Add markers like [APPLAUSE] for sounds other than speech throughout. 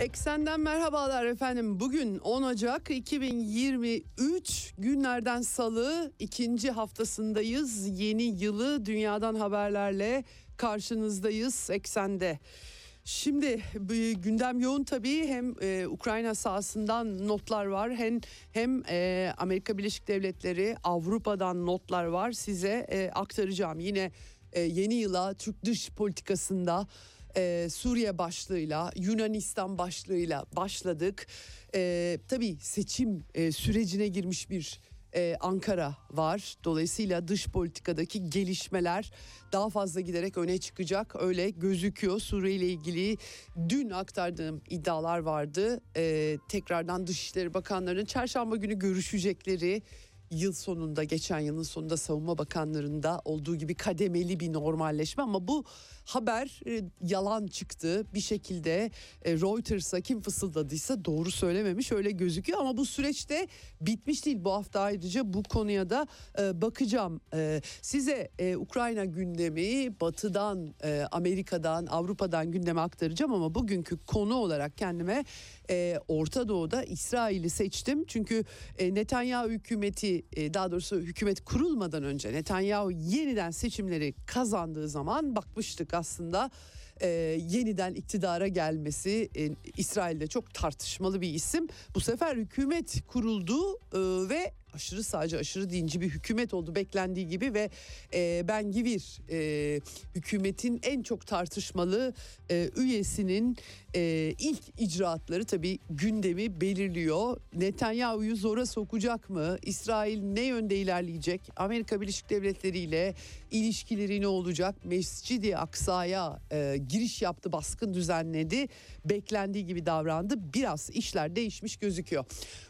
Eksenden merhabalar efendim. Bugün 10 Ocak 2023 günlerden salı ikinci haftasındayız. Yeni yılı dünyadan haberlerle karşınızdayız Eksende. Şimdi gündem yoğun tabii hem e, Ukrayna sahasından notlar var hem hem e, Amerika Birleşik Devletleri Avrupa'dan notlar var size e, aktaracağım. Yine e, yeni yıla Türk dış politikasında e, Suriye başlığıyla Yunanistan başlığıyla başladık. E, tabii seçim e, sürecine girmiş bir e, Ankara var. Dolayısıyla dış politikadaki gelişmeler daha fazla giderek öne çıkacak. Öyle gözüküyor. Suriye ile ilgili dün aktardığım iddialar vardı. E, tekrardan Dışişleri Bakanları'nın çarşamba günü görüşecekleri yıl sonunda geçen yılın sonunda savunma bakanlarında olduğu gibi kademeli bir normalleşme ama bu haber e, yalan çıktı. Bir şekilde e, Reuters'a kim fısıldadıysa doğru söylememiş öyle gözüküyor. Ama bu süreçte bitmiş değil. Bu hafta ayrıca bu konuya da e, bakacağım. E, size e, Ukrayna gündemi batıdan e, Amerika'dan Avrupa'dan gündeme aktaracağım ama bugünkü konu olarak kendime e, Orta Doğu'da İsrail'i seçtim. Çünkü e, Netanyahu hükümeti e, daha doğrusu hükümet kurulmadan önce Netanyahu yeniden seçimleri kazandığı zaman bakmıştık aslında e, yeniden iktidara gelmesi e, İsrail'de çok tartışmalı bir isim. Bu sefer hükümet kuruldu e, ve aşırı sağcı aşırı dinci bir hükümet oldu beklendiği gibi ve e, Ben Givir e, hükümetin en çok tartışmalı e, üyesinin e, ilk icraatları tabii gündemi belirliyor. Netanyahu'yu zora sokacak mı? İsrail ne yönde ilerleyecek? Amerika Birleşik Devletleri ile ilişkileri ne olacak? Mescidi Aksa'ya e, giriş yaptı, baskın düzenledi. Beklendiği gibi davrandı. Biraz işler değişmiş gözüküyor.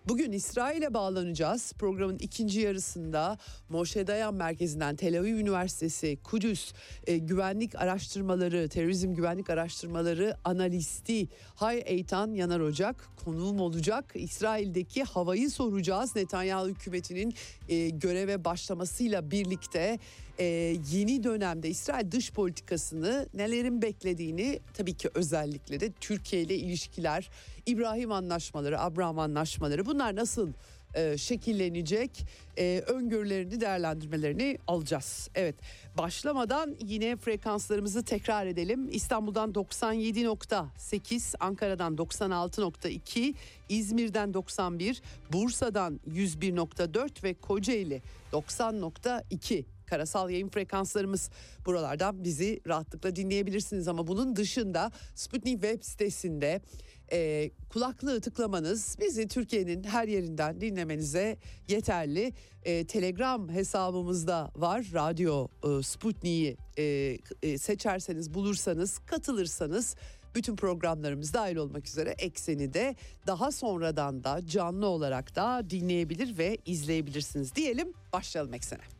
Bugün İsrail'e bağlanacağız. Programın ikinci yarısında Moshe Dayan Merkezi'nden Tel Aviv Üniversitesi, Kudüs e, Güvenlik Araştırmaları, Terörizm Güvenlik Araştırmaları Analisti Hay Eytan Yanar Ocak konuğum olacak. İsrail'deki havayı soracağız. Netanyahu hükümetinin e, göreve başlamasıyla birlikte e, yeni dönemde İsrail dış politikasını nelerin beklediğini tabii ki özellikle de Türkiye ile ilişkiler, İbrahim anlaşmaları, Abraham anlaşmaları bunlar nasıl e, şekillenecek e, öngörülerini değerlendirmelerini alacağız. Evet başlamadan yine frekanslarımızı tekrar edelim. İstanbul'dan 97.8, Ankara'dan 96.2, İzmir'den 91, Bursa'dan 101.4 ve Kocaeli 90.2 karasal yayın frekanslarımız buralardan bizi rahatlıkla dinleyebilirsiniz ama bunun dışında Sputnik web sitesinde e, kulaklığı tıklamanız bizi Türkiye'nin her yerinden dinlemenize yeterli. E, Telegram hesabımızda var. Radyo e, Sputnik'i e, e, seçerseniz, bulursanız, katılırsanız bütün programlarımız dahil olmak üzere ekseni de daha sonradan da canlı olarak da dinleyebilir ve izleyebilirsiniz diyelim. Başlayalım eksene.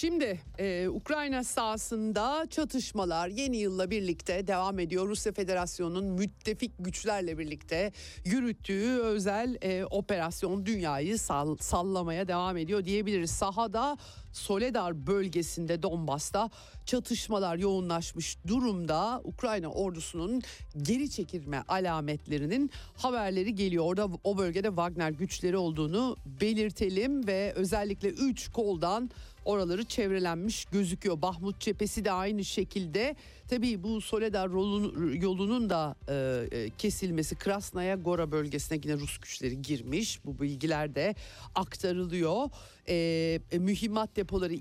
şimdi e, Ukrayna sahasında çatışmalar yeni yılla birlikte devam ediyor. Rusya Federasyonu'nun müttefik güçlerle birlikte yürüttüğü özel e, operasyon dünyayı sall- sallamaya devam ediyor diyebiliriz. Sahada Soledar bölgesinde Donbas'ta çatışmalar yoğunlaşmış durumda. Ukrayna ordusunun geri çekilme alametlerinin haberleri geliyor. Orada o bölgede Wagner güçleri olduğunu belirtelim ve özellikle 3 koldan oraları çevrelenmiş gözüküyor. Bahmut cephesi de aynı şekilde. Tabii bu Soledar yolunun da e, e, kesilmesi Krasnaya Gora bölgesine yine Rus güçleri girmiş. Bu bilgiler de aktarılıyor. E, e, mühimmat depoları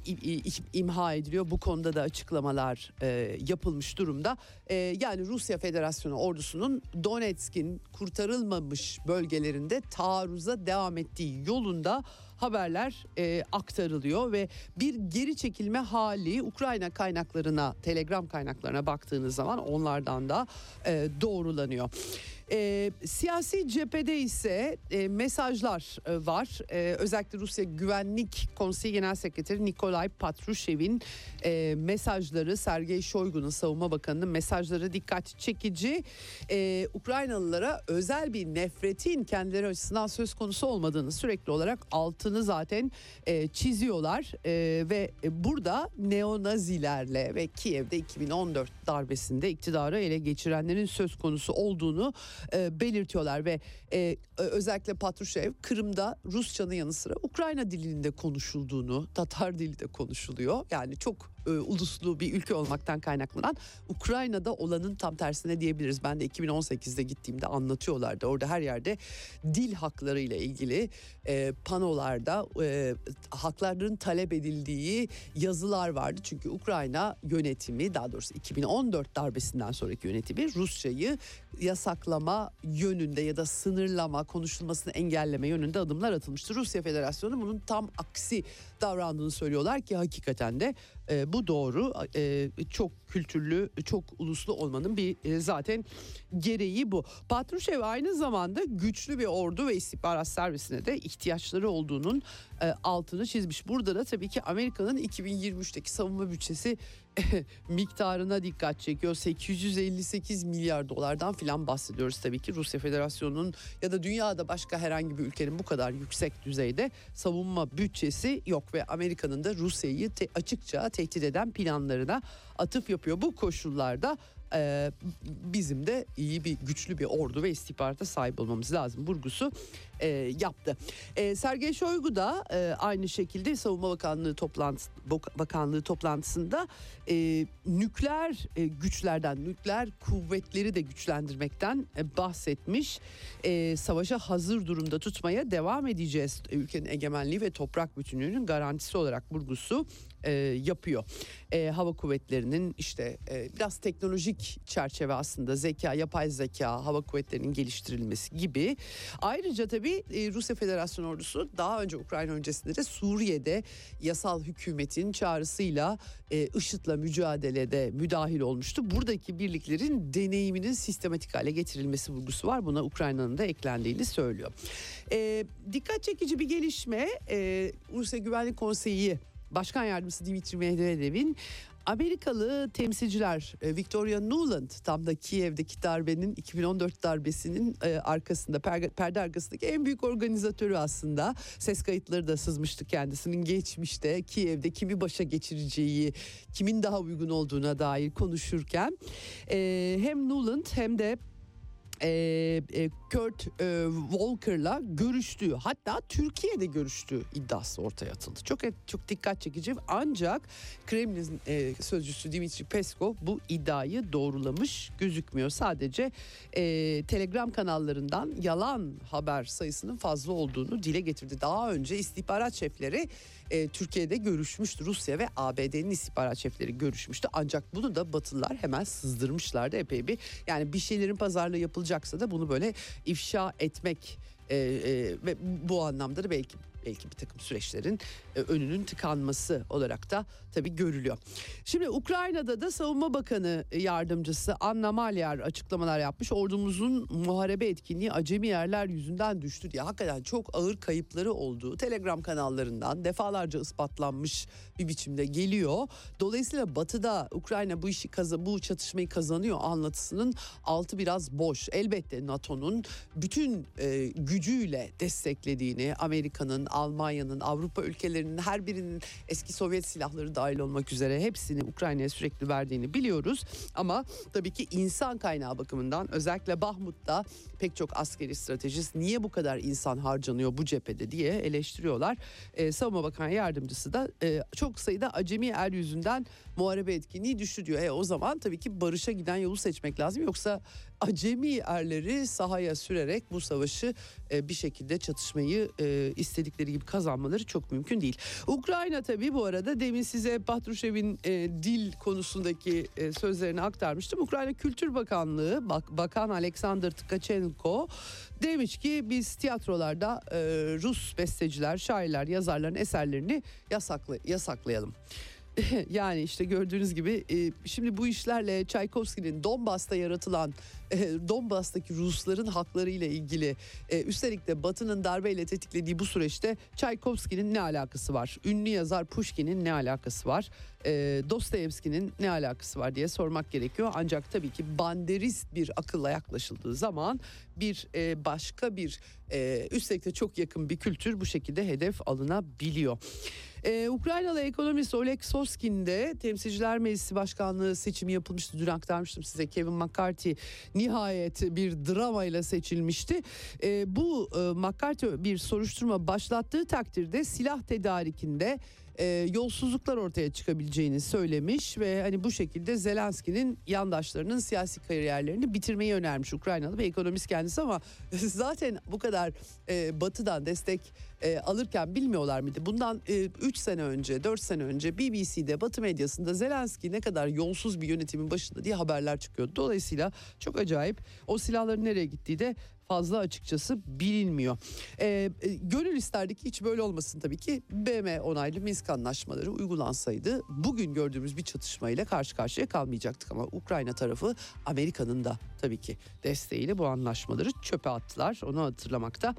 imha ediliyor. Bu konuda da açıklamalar e, yapılmış durumda. E, yani Rusya Federasyonu ordusunun Donetsk'in kurtarılmamış bölgelerinde taarruza devam ettiği yolunda haberler e, aktarılıyor ve bir geri çekilme hali Ukrayna kaynaklarına, Telegram kaynaklarına baktığınız zaman onlardan da e, doğrulanıyor. E, siyasi cephede ise e, mesajlar e, var. E, özellikle Rusya Güvenlik Konseyi Genel Sekreteri Nikolay Patrushev'in e, mesajları, Sergey Shoigu'nun savunma bakanının mesajları dikkat çekici. E, Ukraynalılara özel bir nefretin kendileri açısından söz konusu olmadığını sürekli olarak altını zaten e, çiziyorlar. E, ve burada neonazilerle ve Kiev'de 2014 darbesinde iktidarı ele geçirenlerin söz konusu olduğunu e, belirtiyorlar ve e, özellikle Patrushev Kırım'da Rusçanın yanı sıra Ukrayna dilinde konuşulduğunu, Tatar dili de konuşuluyor. Yani çok e, uluslu bir ülke olmaktan kaynaklanan Ukrayna'da olanın tam tersine diyebiliriz. Ben de 2018'de gittiğimde anlatıyorlardı. Orada her yerde dil hakları ile ilgili e, panolarda e, hakların talep edildiği yazılar vardı. Çünkü Ukrayna yönetimi daha doğrusu 2014 darbesinden sonraki yönetimi Rusçayı yasaklama yönünde ya da sınırlama konuşulmasını engelleme yönünde adımlar atılmıştı. Rusya Federasyonu bunun tam aksi davrandığını söylüyorlar ki hakikaten de e, bu doğru. E, çok kültürlü, çok uluslu olmanın bir e, zaten gereği bu. Patrushev aynı zamanda güçlü bir ordu ve istihbarat servisine de ihtiyaçları olduğunun e, altını çizmiş. Burada da tabii ki Amerika'nın 2023'teki savunma bütçesi [LAUGHS] miktarına dikkat çekiyor. 858 milyar dolardan filan bahsediyoruz tabii ki. Rusya Federasyonu'nun ya da dünyada başka herhangi bir ülkenin bu kadar yüksek düzeyde savunma bütçesi yok ve Amerika'nın da Rusya'yı te- açıkça tehdit eden planlarına atıf yapıyor. Bu koşullarda e, bizim de iyi bir güçlü bir ordu ve istihbarata sahip olmamız lazım vurgusu e, yaptı. E, Sergey Shoigu da e, aynı şekilde Savunma Bakanlığı toplantısı Bakanlığı toplantısında e, nükleer e, güçlerden nükleer kuvvetleri de güçlendirmekten e, bahsetmiş. E, savaşa hazır durumda tutmaya devam edeceğiz. Ülkenin egemenliği ve toprak bütünlüğünün garantisi olarak vurgusu e, yapıyor. E, hava kuvvetlerinin işte e, biraz teknolojik çerçeve aslında zeka, yapay zeka, hava kuvvetlerinin geliştirilmesi gibi. Ayrıca tabii e, Rusya Federasyonu ordusu daha önce Ukrayna öncesinde de Suriye'de yasal hükümetin çağrısıyla e, IŞİD'le mücadelede müdahil olmuştu. Buradaki birliklerin deneyiminin sistematik hale getirilmesi vurgusu var. Buna Ukrayna'nın da eklendiğini söylüyor. E, dikkat çekici bir gelişme e, Rusya Güvenlik Konseyi Başkan Yardımcısı Dimitri Medvedev'in Amerikalı temsilciler e, Victoria Nuland tam da Kiev'deki darbenin 2014 darbesinin e, arkasında perde arkasındaki en büyük organizatörü aslında. Ses kayıtları da sızmıştı kendisinin geçmişte Kiev'de kimi başa geçireceği, kimin daha uygun olduğuna dair konuşurken e, hem Nuland hem de e, e, Kurt e, Walker'la görüştüğü hatta Türkiye'de görüştüğü iddiası ortaya atıldı. Çok çok dikkat çekici ancak Kremlin e, sözcüsü Dimitri Peskov bu iddiayı doğrulamış gözükmüyor. Sadece e, Telegram kanallarından yalan haber sayısının fazla olduğunu dile getirdi. Daha önce istihbarat şefleri e, Türkiye'de görüşmüştü. Rusya ve ABD'nin istihbarat şefleri görüşmüştü. Ancak bunu da Batılılar hemen sızdırmışlardı epey bir. Yani bir şeylerin pazarlığı yapılacaksa da bunu böyle ifşa etmek e, e, ve bu anlamda da belki belki bir takım süreçlerin e, önünün tıkanması olarak da tabii görülüyor. Şimdi Ukrayna'da da Savunma Bakanı yardımcısı Anna Malyar açıklamalar yapmış. Ordumuzun muharebe etkinliği acemi yerler yüzünden düştü diye hakikaten çok ağır kayıpları olduğu Telegram kanallarından defalarca ispatlanmış bir biçimde geliyor. Dolayısıyla Batı'da Ukrayna bu işi kaza, bu çatışmayı kazanıyor anlatısının altı biraz boş. Elbette NATO'nun bütün e, gücüyle desteklediğini Amerika'nın Almanya'nın, Avrupa ülkelerinin her birinin eski Sovyet silahları dahil olmak üzere hepsini Ukrayna'ya sürekli verdiğini biliyoruz. Ama tabii ki insan kaynağı bakımından özellikle Bahmut'ta pek çok askeri stratejist niye bu kadar insan harcanıyor bu cephede diye eleştiriyorlar. Ee, Savunma Bakan Yardımcısı da e, çok sayıda acemi er yüzünden muharebe etkinliği düştü diyor. E, o zaman tabii ki barışa giden yolu seçmek lazım. Yoksa acemi erleri sahaya sürerek bu savaşı e, bir şekilde çatışmayı e, istedikleri gibi kazanmaları çok mümkün değil. Ukrayna tabii bu arada demin size Patrusev'in e, dil konusundaki e, sözlerini aktarmıştım. Ukrayna Kültür Bakanlığı bak, Bakan Alexander Tkachenko demiş ki biz tiyatrolarda e, Rus besteciler, şairler, yazarların eserlerini yasakla, yasaklayalım. [LAUGHS] yani işte gördüğünüz gibi e, şimdi bu işlerle Çaykovski'nin Donbas'ta yaratılan e, Donbas'taki Rusların hakları ile ilgili e, üstelik de Batı'nın darbeyle tetiklediği bu süreçte Çaykovski'nin ne alakası var? Ünlü yazar Pushkin'in ne alakası var? E, Dostoyevski'nin ne alakası var diye sormak gerekiyor. Ancak tabii ki banderist bir akılla yaklaşıldığı zaman bir başka bir üstelik de çok yakın bir kültür bu şekilde hedef alınabiliyor. Ee, Ukraynalı ekonomist Oleg Soskin de Temsilciler Meclisi Başkanlığı seçimi yapılmıştı. Dün aktarmıştım size Kevin McCarthy nihayet bir dramayla seçilmişti. Ee, bu e, McCarthy bir soruşturma başlattığı takdirde silah tedarikinde e, yolsuzluklar ortaya çıkabileceğini söylemiş ve hani bu şekilde Zelenski'nin yandaşlarının siyasi kariyerlerini bitirmeyi önermiş Ukraynalı bir ekonomist kendisi ama [LAUGHS] zaten bu kadar e, batıdan destek e, alırken bilmiyorlar mıydı? Bundan 3 e, sene önce 4 sene önce BBC'de Batı medyasında Zelenski ne kadar yolsuz bir yönetimin başında diye haberler çıkıyordu. Dolayısıyla çok acayip o silahların nereye gittiği de fazla açıkçası bilinmiyor. E, e, gönül isterdi ki hiç böyle olmasın tabii ki. BM onaylı Minsk anlaşmaları uygulansaydı bugün gördüğümüz bir çatışmayla karşı karşıya kalmayacaktık ama Ukrayna tarafı Amerika'nın da tabii ki desteğiyle bu anlaşmaları çöpe attılar. Onu hatırlamakta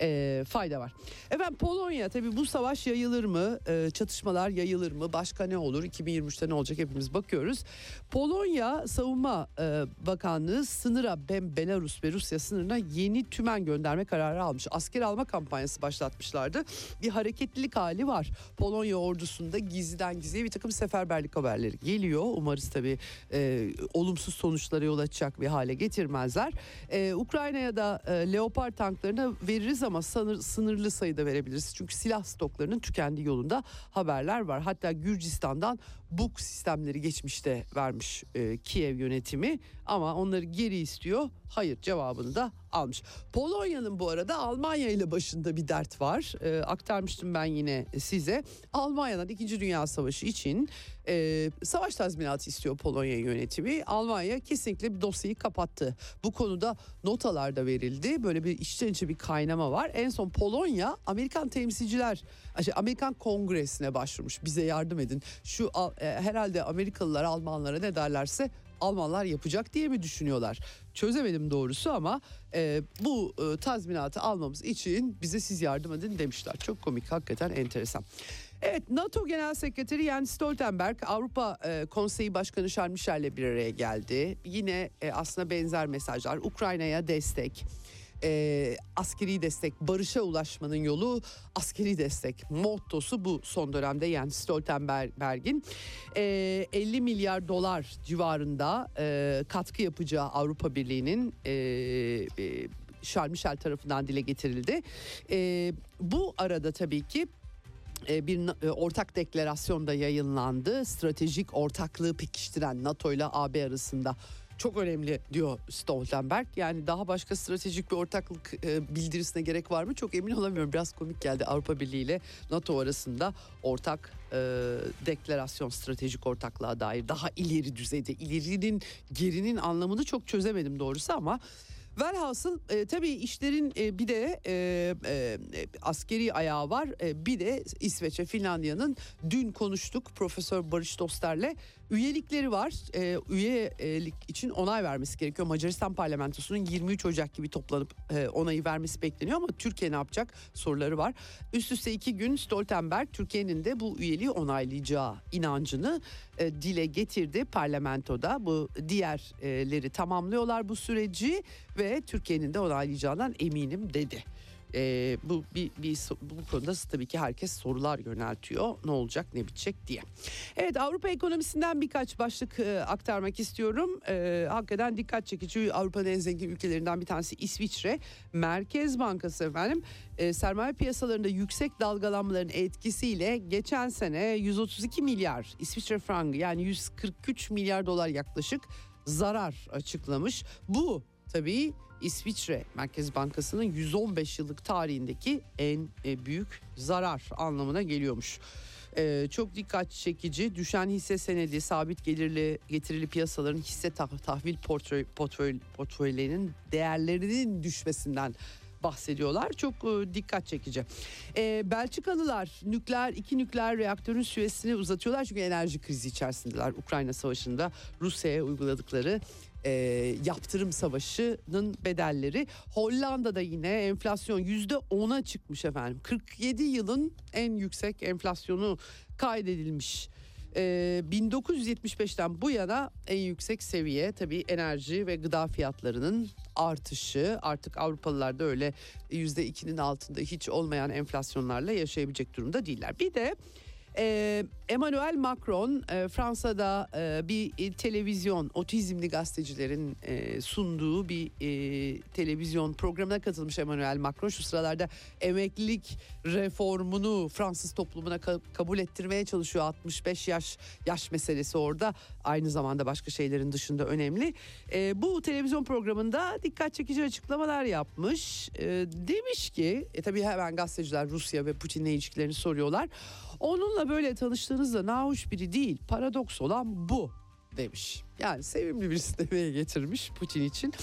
e, fayda var. Efendim Polonya tabii bu savaş yayılır mı? E, çatışmalar yayılır mı? Başka ne olur? 2023'te ne olacak hepimiz bakıyoruz. Polonya Savunma e, Bakanlığı sınıra ben Belarus ve Rusya sınırına yeni tümen gönderme kararı almış. Asker alma kampanyası başlatmışlardı. Bir hareketlilik hali var. Polonya ordusunda gizliden gizliye bir takım seferberlik haberleri geliyor. Umarız tabii e, olumsuz sonuçlara yol açacak bir hale getirmezler. E, Ukrayna'ya da e, Leopard tanklarını veririz ama sınır, sınırlı sayıda verebiliriz. Çünkü silah stoklarının tükendiği yolunda haberler var. Hatta Gürcistan'dan BUK sistemleri geçmişte vermiş e, Kiev yönetimi ama onları geri istiyor. Hayır cevabını da almış. Polonya'nın bu arada Almanya ile başında bir dert var. E, aktarmıştım ben yine size. Almanya'dan 2. Dünya Savaşı için e, savaş tazminatı istiyor Polonya yönetimi. Almanya kesinlikle bir dosyayı kapattı. Bu konuda notalar da verildi. Böyle bir içten içe bir kaynama var. En son Polonya Amerikan temsilciler, şey, Amerikan Kongresi'ne başvurmuş. Bize yardım edin. Şu e, herhalde Amerikalılar Almanlara ne derlerse Almanlar yapacak diye mi düşünüyorlar? Çözemedim doğrusu ama e, bu e, tazminatı almamız için bize siz yardım edin demişler. Çok komik hakikaten enteresan. Evet NATO Genel Sekreteri Jens Stoltenberg Avrupa e, Konseyi Başkanı Charles Michel'le bir araya geldi. Yine e, aslında benzer mesajlar Ukrayna'ya destek e, askeri destek, barışa ulaşmanın yolu askeri destek mottosu bu son dönemde yani Stoltenberg'in e, 50 milyar dolar civarında e, katkı yapacağı Avrupa Birliği'nin e, e, Michel tarafından dile getirildi. E, bu arada tabii ki e, bir e, ortak deklarasyon da yayınlandı. Stratejik ortaklığı pekiştiren NATO ile AB arasında çok önemli diyor Stoltenberg. Yani daha başka stratejik bir ortaklık e, bildirisine gerek var mı? Çok emin olamıyorum. Biraz komik geldi Avrupa Birliği ile NATO arasında ortak e, deklarasyon stratejik ortaklığa dair daha ileri düzeyde ilerinin gerinin anlamını çok çözemedim doğrusu ama Velhasıl e, tabii işlerin e, bir de e, e, askeri ayağı var. E, bir de İsveç'e Finlandiya'nın dün konuştuk Profesör Barış Doster'le üyelikleri var. E, üyelik için onay vermesi gerekiyor. Macaristan parlamentosunun 23 Ocak gibi toplanıp e, onayı vermesi bekleniyor ama Türkiye ne yapacak soruları var. Üst üste iki gün Stoltenberg Türkiye'nin de bu üyeliği onaylayacağı inancını e, dile getirdi parlamentoda. Bu diğerleri tamamlıyorlar bu süreci ve Türkiye'nin de onaylayacağından eminim dedi. E, bu bir, bir bu konuda tabii ki herkes sorular yöneltiyor. Ne olacak, ne bitecek diye. Evet Avrupa ekonomisinden birkaç başlık e, aktarmak istiyorum. E, hakikaten dikkat çekici Avrupa'nın en zengin ülkelerinden bir tanesi İsviçre. Merkez Bankası efendim e, sermaye piyasalarında yüksek dalgalanmaların etkisiyle geçen sene 132 milyar İsviçre frangı yani 143 milyar dolar yaklaşık zarar açıklamış. Bu tabii İsviçre Merkez Bankası'nın 115 yıllık tarihindeki en e, büyük zarar anlamına geliyormuş. Ee, çok dikkat çekici düşen hisse senedi sabit gelirli getirili piyasaların hisse tah- tahvil portföy, portföy, portföylerinin değerlerinin düşmesinden bahsediyorlar. Çok e, dikkat çekici. E, Belçikalılar nükleer iki nükleer reaktörün süresini uzatıyorlar çünkü enerji krizi içerisindeler. Ukrayna Savaşı'nda Rusya'ya uyguladıkları e, yaptırım savaşının bedelleri. Hollanda'da yine enflasyon yüzde ona çıkmış efendim. 47 yılın en yüksek enflasyonu kaydedilmiş. E, 1975'ten bu yana en yüksek seviye tabii enerji ve gıda fiyatlarının artışı. Artık Avrupalılar da öyle yüzde ikinin altında hiç olmayan enflasyonlarla yaşayabilecek durumda değiller. Bir de e, Emmanuel Macron e, Fransa'da e, bir e, televizyon otizmli gazetecilerin e, sunduğu bir e, televizyon programına katılmış Emmanuel Macron. Şu sıralarda emeklilik reformunu Fransız toplumuna ka- kabul ettirmeye çalışıyor. 65 yaş yaş meselesi orada aynı zamanda başka şeylerin dışında önemli. E, bu televizyon programında dikkat çekici açıklamalar yapmış. E, demiş ki e, tabii hemen gazeteciler Rusya ve Putin'le ilişkilerini soruyorlar. Onunla böyle tanıştığınızda nahoş biri değil. Paradoks olan bu demiş. Yani sevimli bir [LAUGHS] demeye getirmiş Putin için.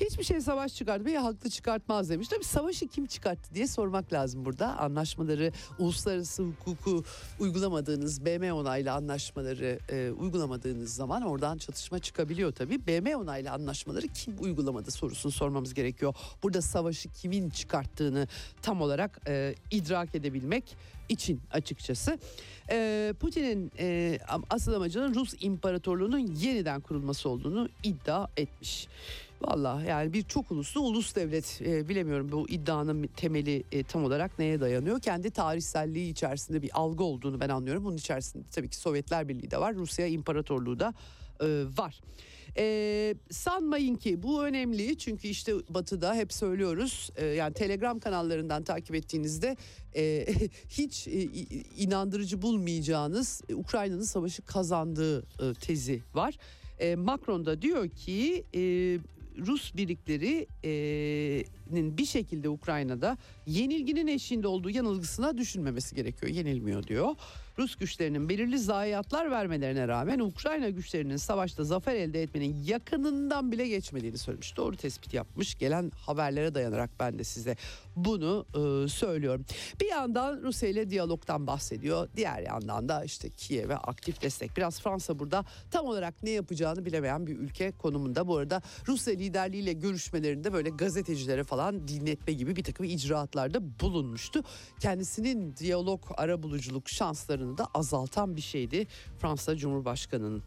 Hiçbir şey savaş çıkartmayı haklı çıkartmaz demiş. Tabii savaşı kim çıkarttı diye sormak lazım burada. Anlaşmaları, uluslararası hukuku uygulamadığınız BM onaylı anlaşmaları e, uygulamadığınız zaman oradan çatışma çıkabiliyor tabii. BM onaylı anlaşmaları kim uygulamadı sorusunu sormamız gerekiyor. Burada savaşı kimin çıkarttığını tam olarak e, idrak edebilmek için açıkçası. E, Putin'in e, asıl amacının Rus İmparatorluğu'nun yeniden kurulması olduğunu iddia etmiş. Valla yani bir çok uluslu ulus devlet e, bilemiyorum bu iddianın temeli e, tam olarak neye dayanıyor. Kendi tarihselliği içerisinde bir algı olduğunu ben anlıyorum. Bunun içerisinde tabii ki Sovyetler Birliği de var Rusya İmparatorluğu da e, var. Ee, sanmayın ki bu önemli çünkü işte batıda hep söylüyoruz e, yani telegram kanallarından takip ettiğinizde e, [LAUGHS] hiç e, inandırıcı bulmayacağınız e, Ukrayna'nın savaşı kazandığı e, tezi var. E, Macron da diyor ki e, Rus birliklerinin bir şekilde Ukrayna'da yenilginin eşiğinde olduğu yanılgısına düşünmemesi gerekiyor. Yenilmiyor diyor. Rus güçlerinin belirli zayiatlar vermelerine rağmen Ukrayna güçlerinin savaşta zafer elde etmenin yakınından bile geçmediğini söylemiş. Doğru tespit yapmış. Gelen haberlere dayanarak ben de size bunu e, söylüyorum. Bir yandan Rusya ile diyalogtan bahsediyor. Diğer yandan da işte Kiev'e aktif destek. Biraz Fransa burada tam olarak ne yapacağını bilemeyen bir ülke konumunda. Bu arada Rusya liderliğiyle görüşmelerinde böyle gazetecilere falan dinletme gibi bir takım icraatlarda bulunmuştu. Kendisinin diyalog arabuluculuk şanslarını da azaltan bir şeydi Fransa Cumhurbaşkanı'nın.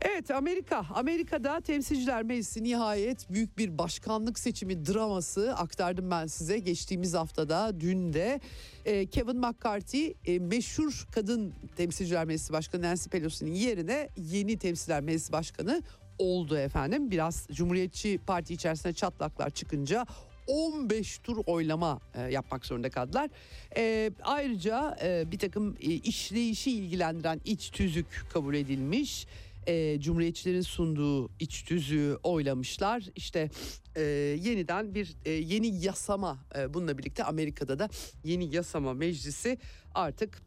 Evet Amerika. Amerika'da Temsilciler Meclisi nihayet büyük bir başkanlık seçimi draması aktardım ben size geçtiğimiz haftada dün de e, Kevin McCarthy e, meşhur kadın Temsilciler Meclisi Başkanı Nancy Pelosi'nin yerine yeni Temsilciler Meclisi Başkanı oldu efendim. Biraz Cumhuriyetçi Parti içerisinde çatlaklar çıkınca 15 tur oylama e, yapmak zorunda kaldılar. E, ayrıca e, bir takım e, işleyişi ilgilendiren iç tüzük kabul edilmiş. E, Cumhuriyetçilerin sunduğu iç tüzüğü oylamışlar. İşte e, yeniden bir e, yeni yasama e, bununla birlikte Amerika'da da yeni yasama meclisi artık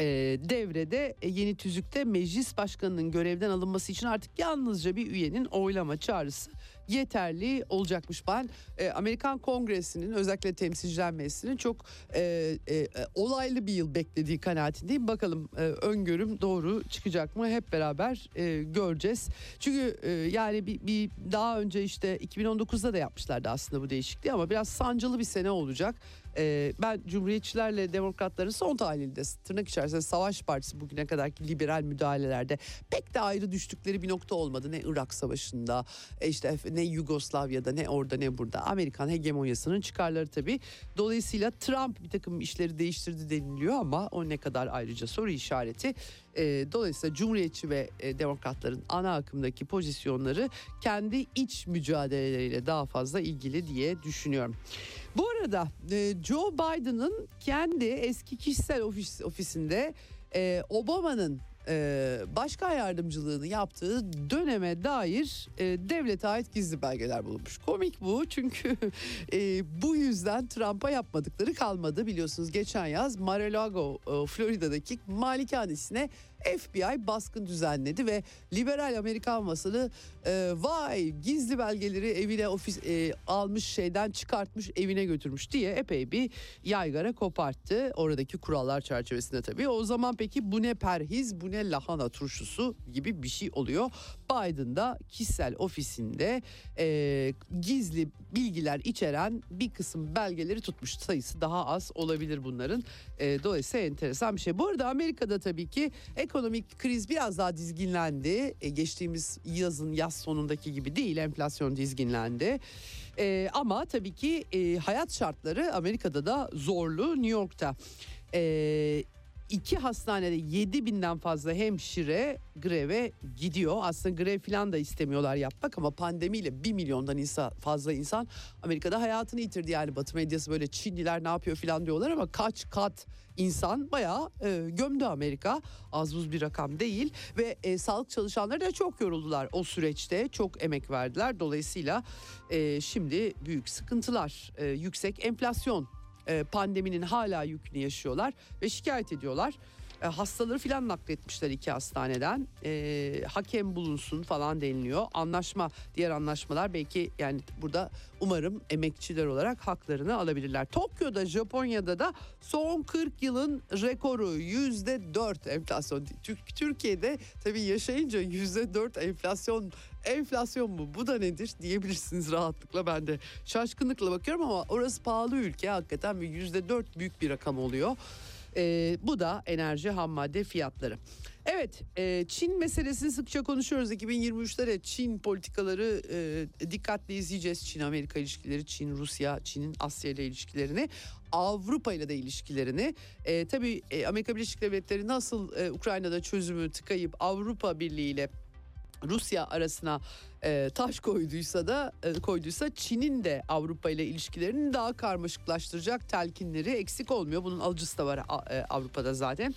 e, devrede e, yeni tüzükte meclis başkanının görevden alınması için artık yalnızca bir üyenin oylama çağrısı yeterli olacakmış. Ben e, Amerikan Kongresi'nin özellikle Temsilciler Meclisi'nin çok e, e, olaylı bir yıl beklediği kanaatindeyim. Bakalım e, öngörüm doğru çıkacak mı hep beraber e, göreceğiz. Çünkü e, yani bir, bir daha önce işte 2019'da da yapmışlardı aslında bu değişikliği ama biraz sancılı bir sene olacak. Ee, ben Cumhuriyetçilerle Demokratların son tahlilde tırnak içerisinde Savaş Partisi bugüne kadarki liberal müdahalelerde pek de ayrı düştükleri bir nokta olmadı. Ne Irak Savaşı'nda e işte ne ne Yugoslavya'da ne orada ne burada. Amerikan hegemonyasının çıkarları tabii. Dolayısıyla Trump bir takım işleri değiştirdi deniliyor ama o ne kadar ayrıca soru işareti. E, dolayısıyla Cumhuriyetçi ve e, Demokratların ana akımdaki pozisyonları kendi iç mücadeleleriyle daha fazla ilgili diye düşünüyorum. Bu arada e, Joe Biden'ın kendi eski kişisel ofis, ofisinde e, Obama'nın e, başkan yardımcılığını yaptığı döneme dair e, devlete ait gizli belgeler bulunmuş. Komik bu çünkü [LAUGHS] e, bu yüzden Trump'a yapmadıkları kalmadı. Biliyorsunuz geçen yaz Mar-a-Lago e, Florida'daki malikanesine FBI baskın düzenledi ve liberal Amerikan basını e, vay gizli belgeleri evine ofis e, almış şeyden çıkartmış evine götürmüş diye epey bir yaygara koparttı. Oradaki kurallar çerçevesinde tabii. O zaman peki bu ne perhiz bu ne lahana turşusu gibi bir şey oluyor. Biden da kişisel ofisinde e, gizli bilgiler içeren bir kısım belgeleri tutmuş. Sayısı daha az olabilir bunların. E, dolayısıyla enteresan bir şey. Bu arada Amerika'da tabii ki ekonomik kriz biraz daha dizginlendi. E, geçtiğimiz yazın yaz sonundaki gibi değil enflasyon dizginlendi. E, ama tabii ki e, hayat şartları Amerika'da da zorlu New York'ta. E, iki hastanede 7 binden fazla hemşire greve gidiyor. Aslında grev falan da istemiyorlar yapmak ama pandemiyle 1 milyondan insan, fazla insan Amerika'da hayatını yitirdi. Yani Batı medyası böyle Çinliler ne yapıyor falan diyorlar ama kaç kat insan bayağı e, gömdü Amerika. Az buz bir rakam değil ve e, sağlık çalışanları da çok yoruldular o süreçte. Çok emek verdiler. Dolayısıyla e, şimdi büyük sıkıntılar, e, yüksek enflasyon pandeminin hala yükünü yaşıyorlar ve şikayet ediyorlar. E, hastaları filan nakletmişler iki hastaneden. E, hakem bulunsun falan deniliyor. Anlaşma, diğer anlaşmalar belki yani burada umarım emekçiler olarak haklarını alabilirler. Tokyo'da, Japonya'da da son 40 yılın rekoru yüzde 4 enflasyon. Türkiye'de tabii yaşayınca yüzde 4 enflasyon enflasyon mu bu da nedir diyebilirsiniz rahatlıkla ben de şaşkınlıkla bakıyorum ama orası pahalı ülke hakikaten yüzde dört büyük bir rakam oluyor. Ee, bu da enerji ham madde fiyatları. Evet e, Çin meselesini sıkça konuşuyoruz. 2023'te de Çin politikaları e, dikkatli izleyeceğiz. Çin Amerika ilişkileri Çin Rusya Çin'in Asya ile ilişkilerini Avrupa ile de ilişkilerini. E, tabii e, Amerika Birleşik Devletleri nasıl e, Ukrayna'da çözümü tıkayıp Avrupa Birliği ile Rusya arasına e, taş koyduysa da e, koyduysa Çin'in de Avrupa ile ilişkilerini daha karmaşıklaştıracak telkinleri eksik olmuyor. Bunun alıcısı da var e, Avrupa'da zaten.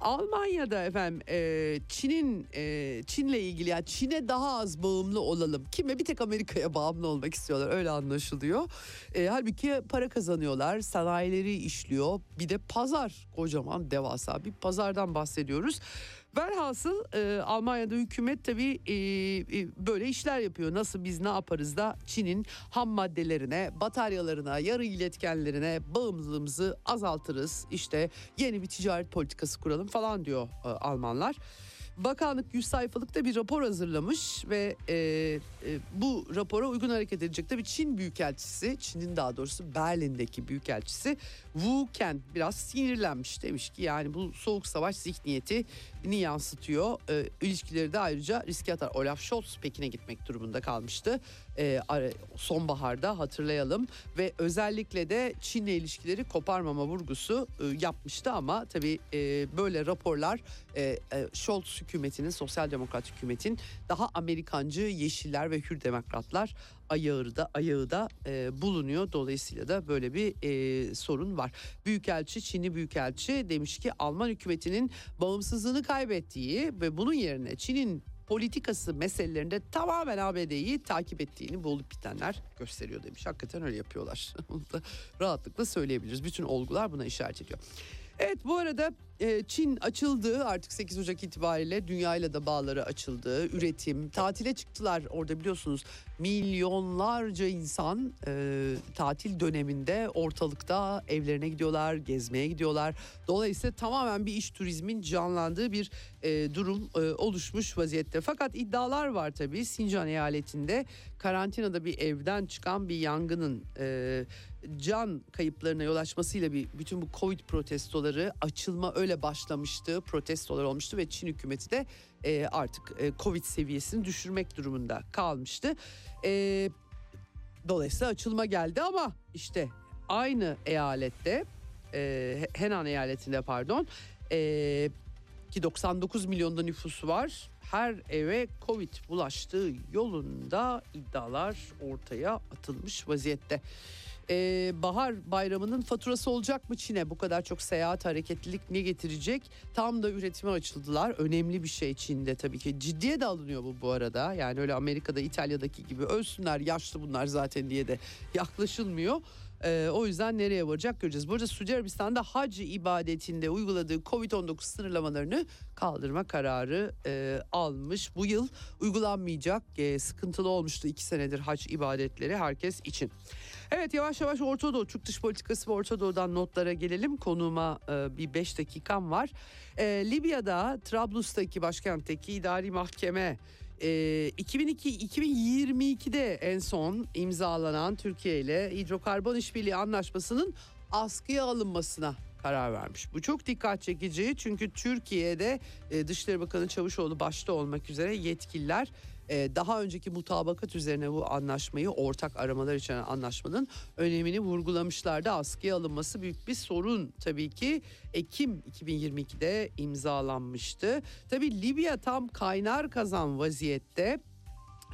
Almanya'da efendim e, Çin'in e, Çin'le ilgili yani Çin'e daha az bağımlı olalım. Kime bir tek Amerika'ya bağımlı olmak istiyorlar öyle anlaşılıyor. E, halbuki para kazanıyorlar, sanayileri işliyor. Bir de pazar kocaman devasa bir pazardan bahsediyoruz. Velhasıl e, Almanya'da hükümet tabii e, e, böyle işler yapıyor. Nasıl biz ne yaparız da Çin'in ham maddelerine, bataryalarına, yarı iletkenlerine bağımlılığımızı azaltırız. İşte yeni bir ticaret politikası kuralım falan diyor e, Almanlar. Bakanlık 100 sayfalıkta bir rapor hazırlamış ve e, e, bu rapora uygun hareket edecek. Tabii Çin Büyükelçisi, Çin'in daha doğrusu Berlin'deki Büyükelçisi Wu Ken biraz sinirlenmiş. Demiş ki yani bu soğuk savaş zihniyeti ni yansıtıyor. E, ilişkileri de ayrıca riske atar. Olaf Scholz Pekin'e gitmek durumunda kalmıştı. E, sonbaharda hatırlayalım ve özellikle de Çin'le ilişkileri koparmama vurgusu e, yapmıştı ama tabii e, böyle raporlar e, e, Scholz hükümetinin, sosyal demokrat hükümetin daha Amerikancı yeşiller ve hür demokratlar ayağı da ayağı da e, bulunuyor. Dolayısıyla da böyle bir e, sorun var. Büyükelçi Çinli büyükelçi demiş ki Alman hükümetinin bağımsızlığını kaybettiği ve bunun yerine Çin'in politikası meselelerinde tamamen ABD'yi takip ettiğini bu olup bitenler gösteriyor demiş. Hakikaten öyle yapıyorlar. [LAUGHS] Onu da rahatlıkla söyleyebiliriz. Bütün olgular buna işaret ediyor. Evet bu arada e, Çin açıldı artık 8 Ocak itibariyle dünyayla da bağları açıldı. Üretim, tatile çıktılar orada biliyorsunuz milyonlarca insan e, tatil döneminde ortalıkta evlerine gidiyorlar, gezmeye gidiyorlar. Dolayısıyla tamamen bir iş turizmin canlandığı bir e, durum e, oluşmuş vaziyette. Fakat iddialar var tabii Sincan eyaletinde karantinada bir evden çıkan bir yangının e, can kayıplarına yol açmasıyla bir bütün bu Covid protestoları açılma öyle başlamıştı. Protestolar olmuştu ve Çin hükümeti de e, artık e, Covid seviyesini düşürmek durumunda kalmıştı. E, dolayısıyla açılma geldi ama işte aynı eyalette e, Henan eyaletinde pardon e, ki 99 milyonda nüfusu var. Her eve Covid bulaştığı yolunda iddialar ortaya atılmış vaziyette. Ee, bahar bayramının faturası olacak mı Çin'e? Bu kadar çok seyahat hareketlilik ne getirecek? Tam da üretime açıldılar. Önemli bir şey Çin'de tabii ki. Ciddiye de alınıyor bu bu arada. Yani öyle Amerika'da İtalya'daki gibi ölsünler yaşlı bunlar zaten diye de yaklaşılmıyor. Ee, o yüzden nereye varacak göreceğiz. Burada Suudi Arabistan'da hac ibadetinde uyguladığı Covid-19 sınırlamalarını kaldırma kararı e, almış. Bu yıl uygulanmayacak. E, sıkıntılı olmuştu iki senedir hac ibadetleri herkes için. Evet yavaş yavaş Orta Doğu, Türk dış politikası ve Orta Doğu'dan notlara gelelim. Konuğuma e, bir 5 dakikam var. E, Libya'da Trablus'taki başkentteki idari mahkeme e, 2002-2022'de en son imzalanan Türkiye ile hidrokarbon işbirliği anlaşmasının askıya alınmasına karar vermiş. Bu çok dikkat çekici çünkü Türkiye'de e, Dışişleri Bakanı Çavuşoğlu başta olmak üzere yetkililer e, daha önceki mutabakat üzerine bu anlaşmayı ortak aramalar için anlaşmanın önemini vurgulamışlardı. Askıya alınması büyük bir sorun tabii ki. Ekim 2022'de imzalanmıştı. Tabii Libya tam kaynar kazan vaziyette.